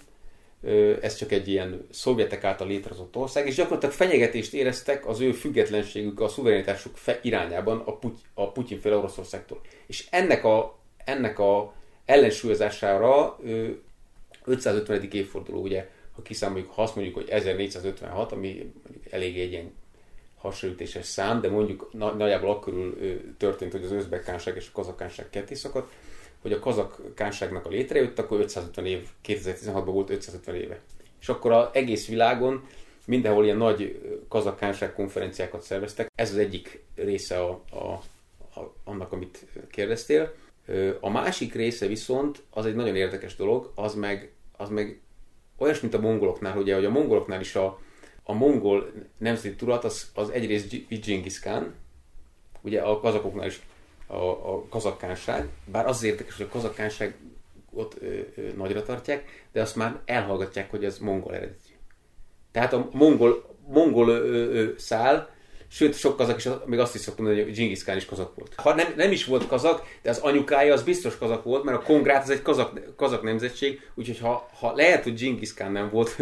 ez csak egy ilyen szovjetek által létrehozott ország, és gyakorlatilag fenyegetést éreztek az ő függetlenségük, a szuverenitásuk irányában a, Puty, a Putyin fél Oroszországtól. És ennek a, ennek a ellensúlyozására 550. évforduló, ugye, ha kiszámoljuk, ha azt mondjuk, hogy 1456, ami elég egy ilyen hasonlítéses szám, de mondjuk nagyjából akkor történt, hogy az özbekkánság és a kazakánság ketté szakadt, hogy a kazakánságnak a létrejött, akkor 550 év, 2016-ban volt 550 éve. És akkor az egész világon mindenhol ilyen nagy kazakánság konferenciákat szerveztek. Ez az egyik része a, a, a, annak, amit kérdeztél. A másik része viszont, az egy nagyon érdekes dolog, az meg, az meg olyas, mint a mongoloknál, ugye, hogy a mongoloknál is a, a mongol nemzeti tudat az, az egyrészt Genghis Khan, ugye a kazakoknál is a, a kazakkánság, bár az érdekes, hogy a kazakkánság ott nagyra tartják, de azt már elhallgatják, hogy ez mongol eredetű. Tehát a mongol, mongol ö, ö, szál, sőt, sok kazak is, még azt is szoktam mondani, hogy Genghis Khan is kazak volt. Ha nem, nem is volt kazak, de az anyukája az biztos kazak volt, mert a kongrát az egy kazak, kazak nemzetség, úgyhogy ha, ha lehet, hogy Genghis Khan nem volt,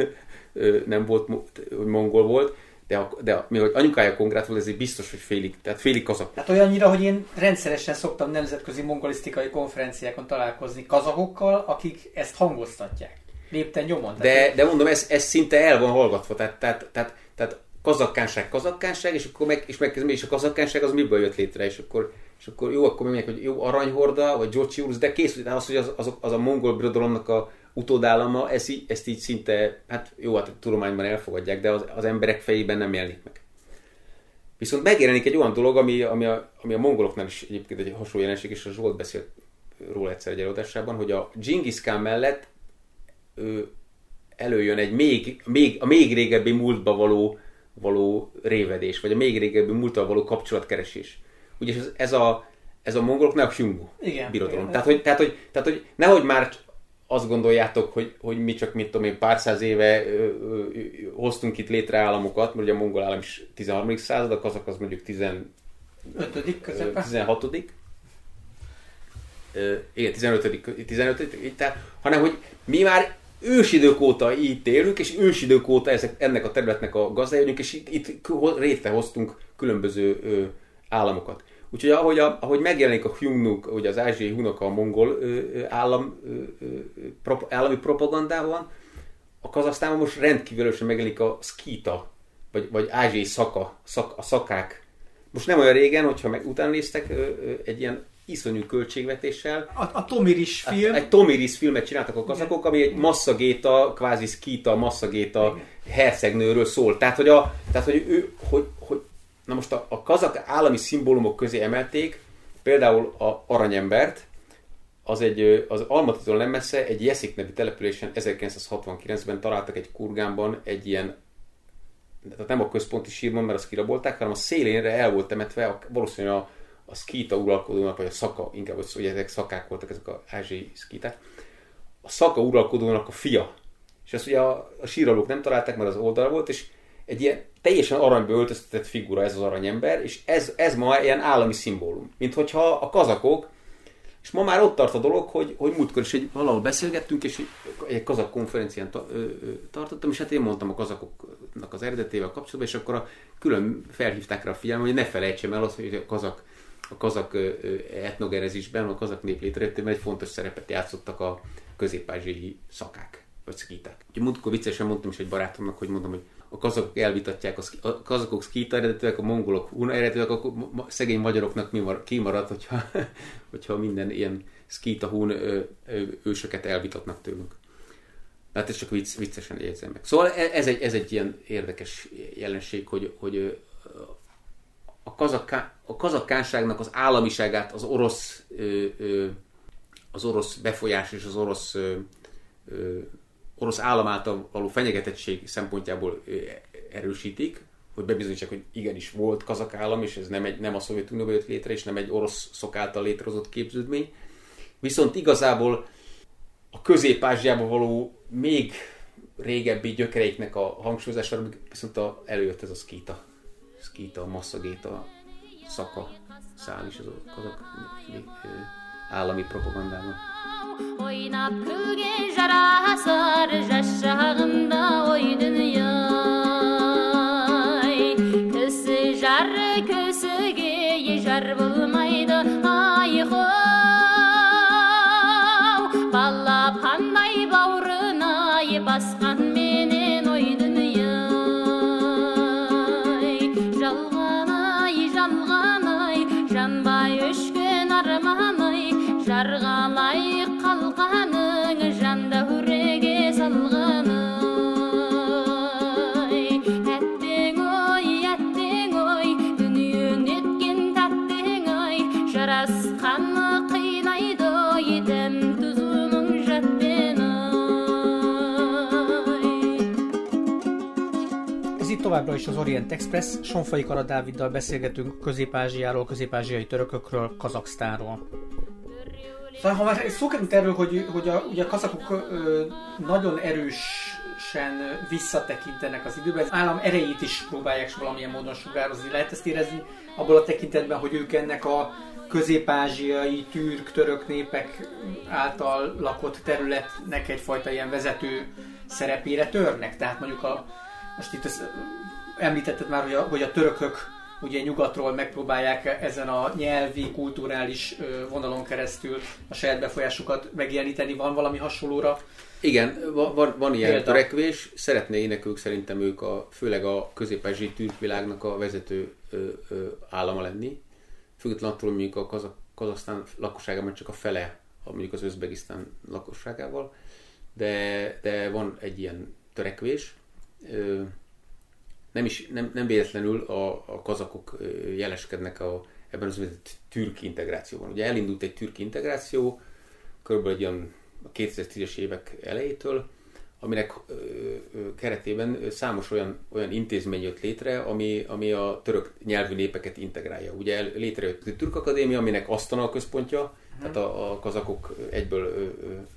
(laughs) nem volt, hogy mongol volt, de, a, de a, mi, hogy anyukája kongrát volt, ezért biztos, hogy félig, tehát félig kazak. Hát olyannyira, hogy én rendszeresen szoktam nemzetközi mongolisztikai konferenciákon találkozni kazakokkal, akik ezt hangoztatják. Lépten nyomon. De, de mondom, ez, ez szinte el van hallgatva, tehát, tehát, tehát, tehát kazakkánság, kazakkánság, és akkor meg, és megkezdem, és a kazakkánság az miből jött létre, és akkor, és akkor jó, akkor mondják, hogy jó aranyhorda, vagy George de kész, de az, hogy az, az, az a mongol birodalomnak a utódállama, ezt így, ezt így szinte, hát jó, hát a tudományban elfogadják, de az, az emberek fejében nem jelenik meg. Viszont megjelenik egy olyan dolog, ami, ami, a, ami a mongoloknál is egyébként egy hasonló jelenség, és a Zsolt beszélt róla egyszer egy előadásában, hogy a Genghis Khan mellett ő, előjön egy még, még, a még régebbi múltba való, való révedés, vagy a még régebbi múltba való kapcsolatkeresés. Ugye ez, ez a, ez a mongoloknál a Hyungu birodalom. Igen, tehát, hogy, tehát, hogy, tehát, hogy nehogy már azt gondoljátok, hogy, hogy mi csak, mit tudom én, pár száz éve ö, ö, hoztunk itt létre államokat, mert ugye a mongol állam is 13. század, a kazak az mondjuk 15. Közepe. 16. Ö, igen, 15. 15. Tehát, hanem hogy mi már ősidők óta itt élünk, és ősidők óta ezek, ennek a területnek a gazdája vagyunk, és itt, itt létrehoztunk különböző ö, államokat. Úgyhogy ahogy, a, ahogy megjelenik a Hyungnuk, hogy az ázsiai hunok a mongol ö, állam, ö, prop, állami propagandában, a Kazasztánban most rendkívülösen megjelenik a skita, vagy, vagy ázsiai szaka, szak, a szakák. Most nem olyan régen, hogyha meg utána néztek, ö, ö, egy ilyen iszonyú költségvetéssel. A, a Tomiris film. Egy Tomiris filmet csináltak a kazakok, ami egy masszagéta, kvázi skita, masszagéta hercegnőről szól. Tehát, hogy, a, tehát, hogy ő, hogy, hogy Na most a, a kazak állami szimbólumok közé emelték például a aranyembert, az egy, az Almatitól nem messze, egy Jeszik nevű településen 1969-ben találtak egy kurgánban egy ilyen, tehát nem a központi sírban, mert azt kirabolták, hanem a szélénre el volt temetve a, valószínűleg a, a szkíta uralkodónak, vagy a szaka, inkább, hogy ezek szakák voltak, ezek a ázsiai szkíták, a szaka uralkodónak a fia. És ezt ugye a, a síralók nem találták, mert az oldal volt, és egy ilyen teljesen aranyba öltöztetett figura ez az aranyember, és ez, ez ma ilyen állami szimbólum. Mint hogyha a kazakok, és ma már ott tart a dolog, hogy, hogy múltkor is egy, valahol beszélgettünk, és egy kazak konferencián ta, ö, ö, tartottam, és hát én mondtam a kazakoknak az eredetével kapcsolatban, és akkor a, külön felhívták rá a figyelmet, hogy ne felejtsem el azt, hogy a kazak, a kazak etnogerezésben, a kazak nép létrejöttében egy fontos szerepet játszottak a közép szakák, vagy szkíták. Úgyhogy múltkor viccesen mondtam is egy barátomnak, hogy mondom, hogy a kazakok elvitatják, a kazakok szkíta eredetűek, a mongolok huna eredetűek, akkor szegény magyaroknak mi mar, kimarad, hogyha, (laughs) hogyha minden ilyen szkíta hun ősöket elvitatnak tőlünk. Hát ez csak vicc, viccesen érzem meg. Szóval e, ez egy, ez egy ilyen érdekes jelenség, hogy, hogy a, kazakká, a kazakkánságnak az államiságát az orosz az orosz befolyás és az orosz orosz állam által való fenyegetettség szempontjából erősítik, hogy bebizonyítsák, hogy igenis volt kazak állam, és ez nem, egy, nem a Szovjetunió jött létre, és nem egy orosz szok által létrehozott képződmény. Viszont igazából a közép való még régebbi gyökereiknek a hangsúlyozására viszont a, előjött ez a szkíta. Szkíta, masszagéta, szaka, szál is az a kazak állami propagandában. Bulmaydı ay továbbra is az Orient Express. Sonfai Kara Dáviddal beszélgetünk Közép-Ázsiáról, közép-ázsiai törökökről, Kazaksztánról. Szóval ha már szó került erről, hogy, hogy a, ugye a kazakok ö, nagyon erősen visszatekintenek az időben, az állam erejét is próbálják valamilyen módon sugározni. Lehet ezt érezni abból a tekintetben, hogy ők ennek a közép-ázsiai, türk, török népek által lakott területnek egyfajta ilyen vezető szerepére törnek. Tehát mondjuk a, most itt ezt, említetted már, hogy a, hogy a törökök ugye nyugatról megpróbálják ezen a nyelvi, kulturális vonalon keresztül a saját befolyásukat megjeleníteni. Van valami hasonlóra? Igen, van, van ilyen Példa. törekvés. Szeretnének ők szerintem ők a, főleg a közép türk világnak a vezető ö, ö, állama lenni. Függetlenül attól, mondjuk a Kazak, Kazasztán lakosságában csak a fele, mondjuk az Özbegisztán lakosságával, de, de van egy ilyen törekvés. Ö, nem, is, nem, nem véletlenül a, a kazakok jeleskednek a, ebben az úgynevezett türk integrációban. Ugye elindult egy türk integráció, körülbelül egy olyan a 2010-es évek elejétől, aminek keretében számos olyan, olyan intézmény jött létre, ami, ami a török nyelvű népeket integrálja. Ugye létrejött a Türk Akadémia, aminek Asztana a központja, tehát a, a kazakok egyből ö,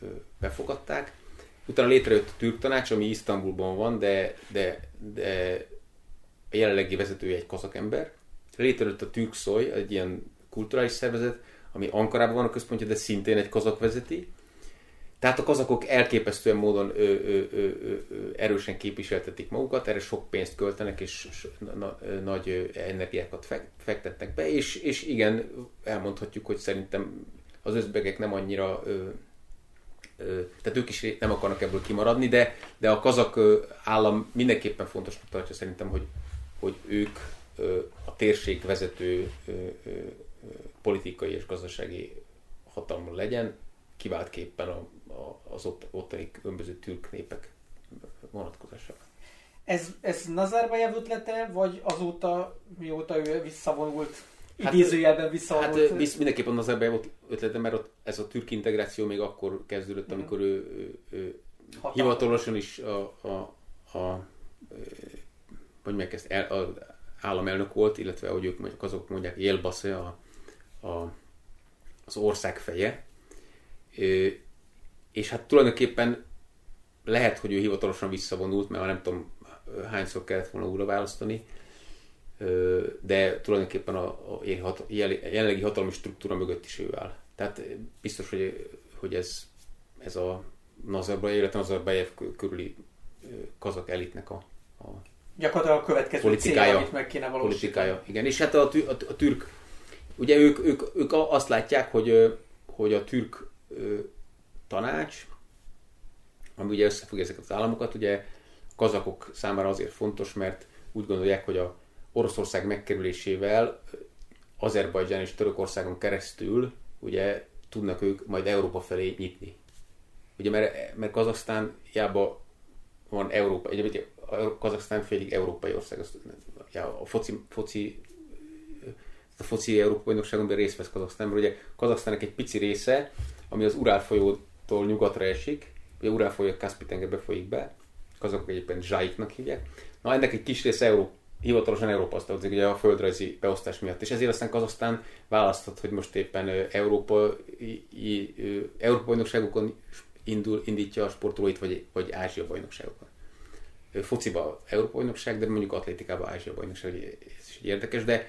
ö, befogadták. Utána létrejött a Türk Tanács, ami Isztambulban van, de, de, de jelenlegi vezetője egy kazak ember. Létrejött a Türkszoly, egy ilyen kulturális szervezet, ami Ankarában van a központja, de szintén egy kazak vezeti. Tehát a kazakok elképesztően módon ö, ö, ö, ö, erősen képviseltetik magukat, erre sok pénzt költenek, és na, nagy energiákat fektetnek be, és, és igen, elmondhatjuk, hogy szerintem az özbegek nem annyira ö, ö, tehát ők is nem akarnak ebből kimaradni, de, de a kazak állam mindenképpen fontosnak tartja szerintem, hogy hogy ők a térség vezető politikai és gazdasági hatalma legyen, kiváltképpen a, a, az ott, ottani különböző türk népek vonatkozásában. Ez, ez Nazarbayev ötlete, vagy azóta, mióta ő visszavonult, hát, idézőjelben visszavonult? Hát visz, mindenképpen Nazarbayev ötlete, mert ott ez a türk integráció még akkor kezdődött, mhm. amikor ő, ő, ő hivatalosan is a, a, a, a vagy meg ezt el, az államelnök volt, illetve ahogy ők mondjuk, azok mondják, Jelbasze a, a, az ország feje. És hát tulajdonképpen lehet, hogy ő hivatalosan visszavonult, mert nem tudom hányszor kellett volna újra választani, de tulajdonképpen a, a jelenlegi hatalmi struktúra mögött is ő áll. Tehát biztos, hogy, hogy ez, ez a Nazarbayev, illetve Nazarbayev körüli kazak elitnek a, a Gyakorlatilag a következő politikája, cél, amit meg kéne valósítani. Politikája, igen. És hát a, a, a türk, ugye ők, ők, ők azt látják, hogy, hogy a türk tanács, ami ugye összefogja ezeket az államokat, ugye a kazakok számára azért fontos, mert úgy gondolják, hogy a Oroszország megkerülésével Azerbajdzsán és Törökországon keresztül ugye tudnak ők majd Európa felé nyitni. Ugye mert, mert Kazaksztán hiába van Európa, ugye Kazaksztán félig európai ország, azt, a foci, foci a foci Európai Bajnokságon részt vesz Kazaksztán, mert ugye Kazaksztának egy pici része, ami az Urál folyótól nyugatra esik, ugye Urál folyó a Kaspi tengerbe folyik be, kazakok egyébként Zsáiknak hívják. Na ennek egy kis része Európa, hivatalosan Európa azt ugye a földrajzi beosztás miatt. És ezért aztán Kazasztán választhat, hogy most éppen Európa, Európa bajnokságokon indul, indítja a sportolóit, vagy, vagy Ázsia bajnokságokon. Fociba Európa bajnokság, de mondjuk atlétikában Ázsia bajnokság, ez is érdekes, de,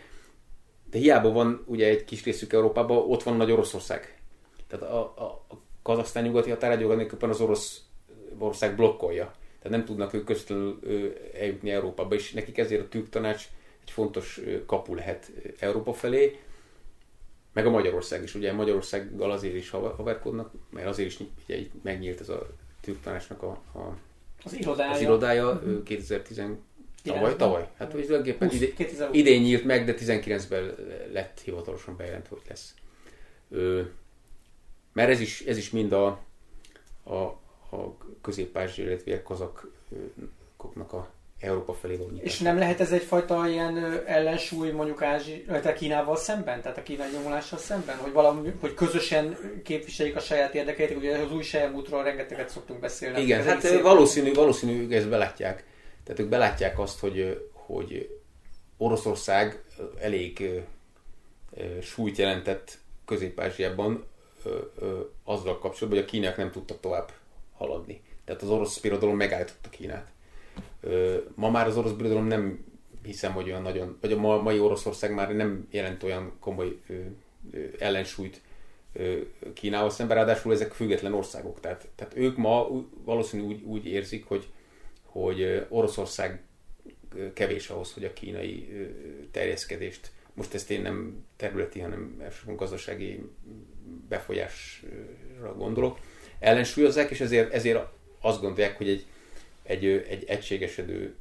de hiába van ugye egy kis részük Európában, ott van Nagy Oroszország. Tehát a, a, a Kazasztán nyugati határágyóban az orosz ország blokkolja tehát nem tudnak ők közvetlenül eljutni Európába, és nekik ezért a türk tanács egy fontos kapu lehet Európa felé, meg a Magyarország is. Ugye Magyarországgal azért is haverkodnak, mert azért is ugye, megnyílt ez a türk tanácsnak a, a az irodája, az irodája uh-huh. 2010 tavaly, tavaly. Hát tulajdonképpen ide, idén nyílt meg, de 19-ben lett hivatalosan bejelentve, hogy lesz. Ö, mert ez is, ez is mind a, a, a közép illetve kazakoknak a Európa felé való És nem lehet ez egyfajta ilyen ellensúly mondjuk Ázsi, a Kínával szemben, tehát a kínai nyomulással szemben, hogy valami, hogy közösen képviseljék a saját érdekeit, ugye az új útról rengeteget szoktunk beszélni. Igen, hát szépen. valószínű, valószínű, hogy ezt belátják. Tehát ők belátják azt, hogy, hogy Oroszország elég súlyt jelentett Közép-Ázsiában azzal kapcsolatban, hogy a kínák nem tudtak tovább haladni. Tehát az orosz birodalom megállította Kínát. Ma már az orosz birodalom nem hiszem, hogy olyan nagyon, vagy a mai Oroszország már nem jelent olyan komoly ellensúlyt Kínával szemben, ráadásul ezek független országok. Tehát, tehát ők ma valószínűleg úgy, úgy érzik, hogy, hogy Oroszország kevés ahhoz, hogy a kínai terjeszkedést, most ezt én nem területi, hanem elsősorban gazdasági befolyásra gondolok, ellensúlyozzák, és ezért, ezért azt gondolják, hogy egy, egy, egy egységesedő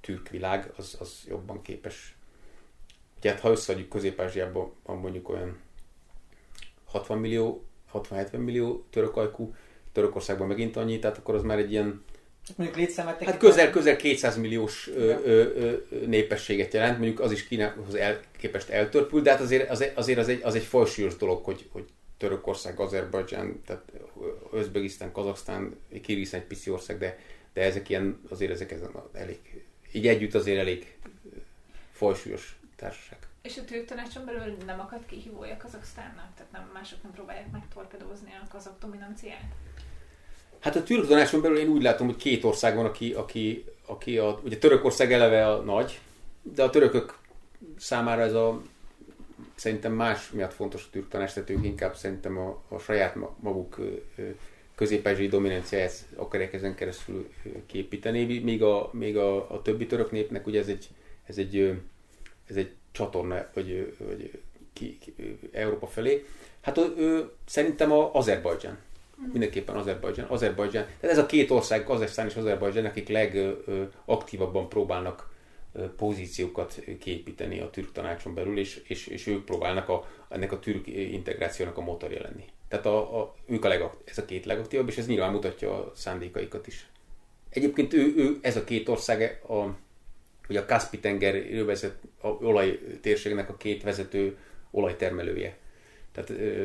türk világ az, az jobban képes. Ugye hát ha összeadjuk Közép-Ázsiában van mondjuk olyan 60 millió, 60-70 millió török ajkú, Törökországban megint annyi, tehát akkor az már egy ilyen Mondjuk létszámát Hát közel, közel 200 milliós ö, ö, ö, népességet jelent, mondjuk az is Kínához el, képest eltörpül, de hát azért, azért, azért az, egy, az egy fajsúlyos dolog, hogy, hogy Törökország, Azerbajdzsán, tehát Özbegisztán, Kazaksztán, Kirgisztán egy pici ország, de, de ezek ilyen, azért ezek ezen elég, így együtt azért elég fajsúlyos társaság. És a türk tanácson belül nem akad kihívója Kazaksztánnak? Tehát nem, mások nem próbálják meg torpedozni a kazak dominanciát? Hát a türk tanácson belül én úgy látom, hogy két ország van, aki, aki, aki a, ugye Törökország eleve a nagy, de a törökök számára ez a szerintem más miatt fontos a türk tanács, tehát ők inkább szerintem a, a saját maguk közép dominanciáját akarják ezen keresztül képíteni, míg a, míg a, a többi török népnek ugye ez egy, ez egy, ez egy csatorna, vagy, vagy ki, ki, Európa felé. Hát ő, szerintem a Azerbajdzsán. Mindenképpen Azerbajdzsán. Azerbajdzsán. Tehát ez a két ország, Kazaksztán és Azerbajdzsán, akik legaktívabban próbálnak pozíciókat képíteni a türk tanácson belül, és, és, és ők próbálnak a, ennek a türk integrációnak a motorja lenni. Tehát a, a, ők a legakt, ez a két legaktívabb, és ez nyilván mutatja a szándékaikat is. Egyébként ő, ő ez a két ország, a, ugye a Kaspi-tenger vezet, a olaj térségnek a két vezető olajtermelője. Tehát ö,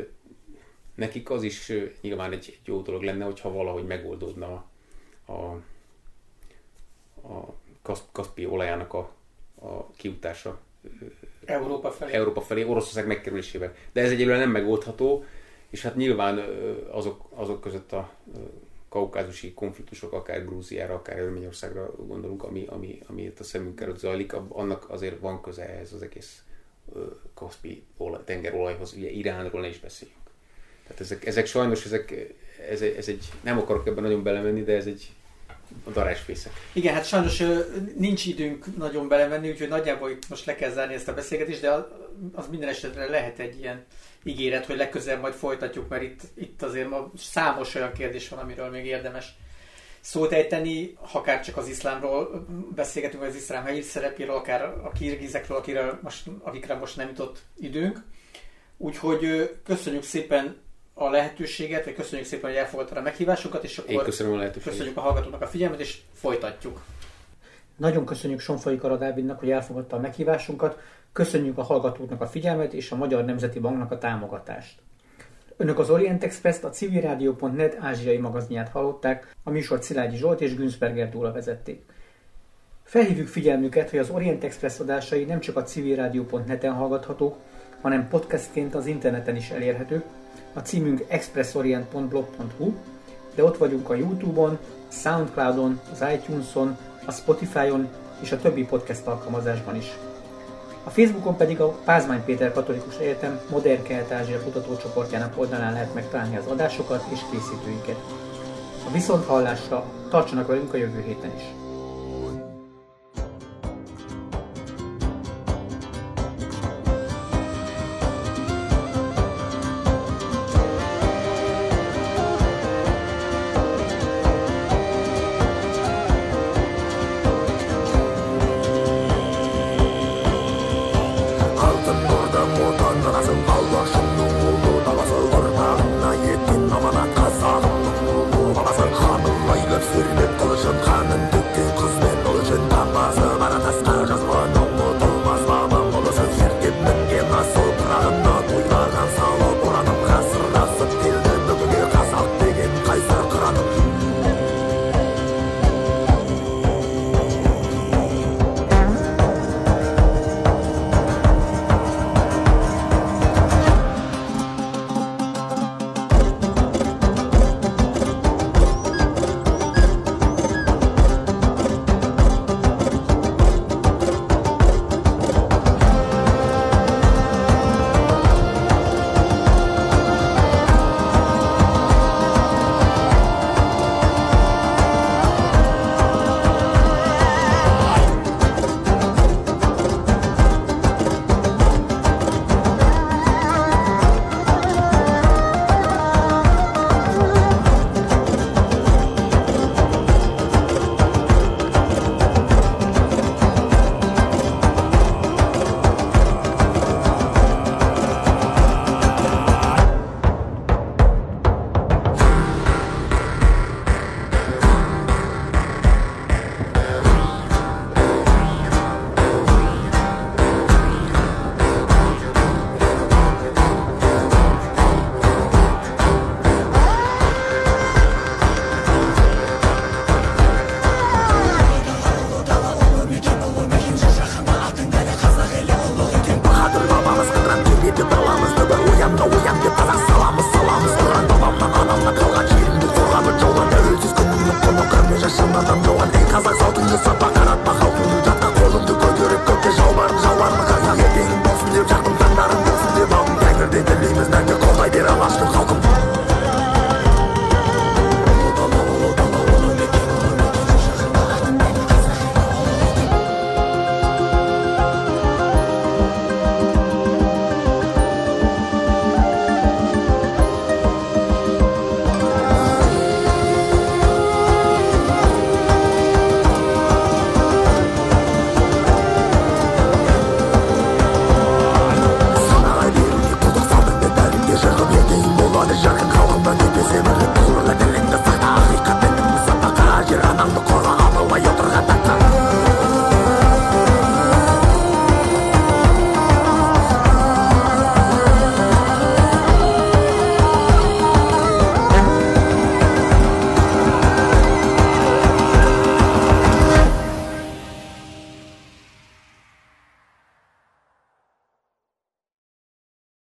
nekik az is ö, nyilván egy, egy jó dolog lenne, hogyha valahogy megoldódna a, a, a Kaspi olajának a, a kiutása Európa felé. Európa felé, Oroszország megkerülésével. De ez egyelőre nem megoldható, és hát nyilván azok, azok között a kaukázusi konfliktusok, akár Grúziára, akár Örményországra gondolunk, ami, ami, ami itt a szemünk előtt zajlik, annak azért van köze ehhez az egész Kaspi tengerolajhoz, ugye Iránról ne is beszéljünk. Tehát ezek, ezek sajnos, ezek, ez, ez egy, nem akarok ebben nagyon belemenni, de ez egy a darásfészek. Igen, hát sajnos nincs időnk nagyon belemenni, úgyhogy nagyjából itt most le kell zárni ezt a beszélgetést, de az minden esetre lehet egy ilyen ígéret, hogy legközelebb majd folytatjuk, mert itt, itt azért ma számos olyan kérdés van, amiről még érdemes szót ejteni, akár csak az iszlámról beszélgetünk, az iszlám helyi szerepéről, akár a kirgizekről, akire most, akikre most nem jutott időnk. Úgyhogy köszönjük szépen a lehetőséget, vagy köszönjük szépen, hogy elfogadtad a meghívásunkat, és akkor Én köszönöm a lehetőséget. köszönjük a hallgatóknak a figyelmet, és folytatjuk. Nagyon köszönjük Sonfai Karadávidnak, hogy elfogadta a meghívásunkat, köszönjük a hallgatóknak a figyelmet és a Magyar Nemzeti Banknak a támogatást. Önök az Orient Express-t a civilrádió.net ázsiai magazinját hallották, a műsor Szilágyi Zsolt és Günzberger Dóla vezették. Felhívjuk figyelmüket, hogy az Orient Express adásai nem csak a civilrádió.net-en hallgathatók, hanem podcastként az interneten is elérhetők, a címünk expressorient.blog.hu, de ott vagyunk a Youtube-on, a Soundcloud-on, az iTunes-on, a Spotify-on és a többi podcast alkalmazásban is. A Facebookon pedig a Pázmány Péter Katolikus Egyetem Modern Kelet-Ázsia kutatócsoportjának oldalán lehet megtalálni az adásokat és készítőinket. A viszonthallásra tartsanak velünk a jövő héten is!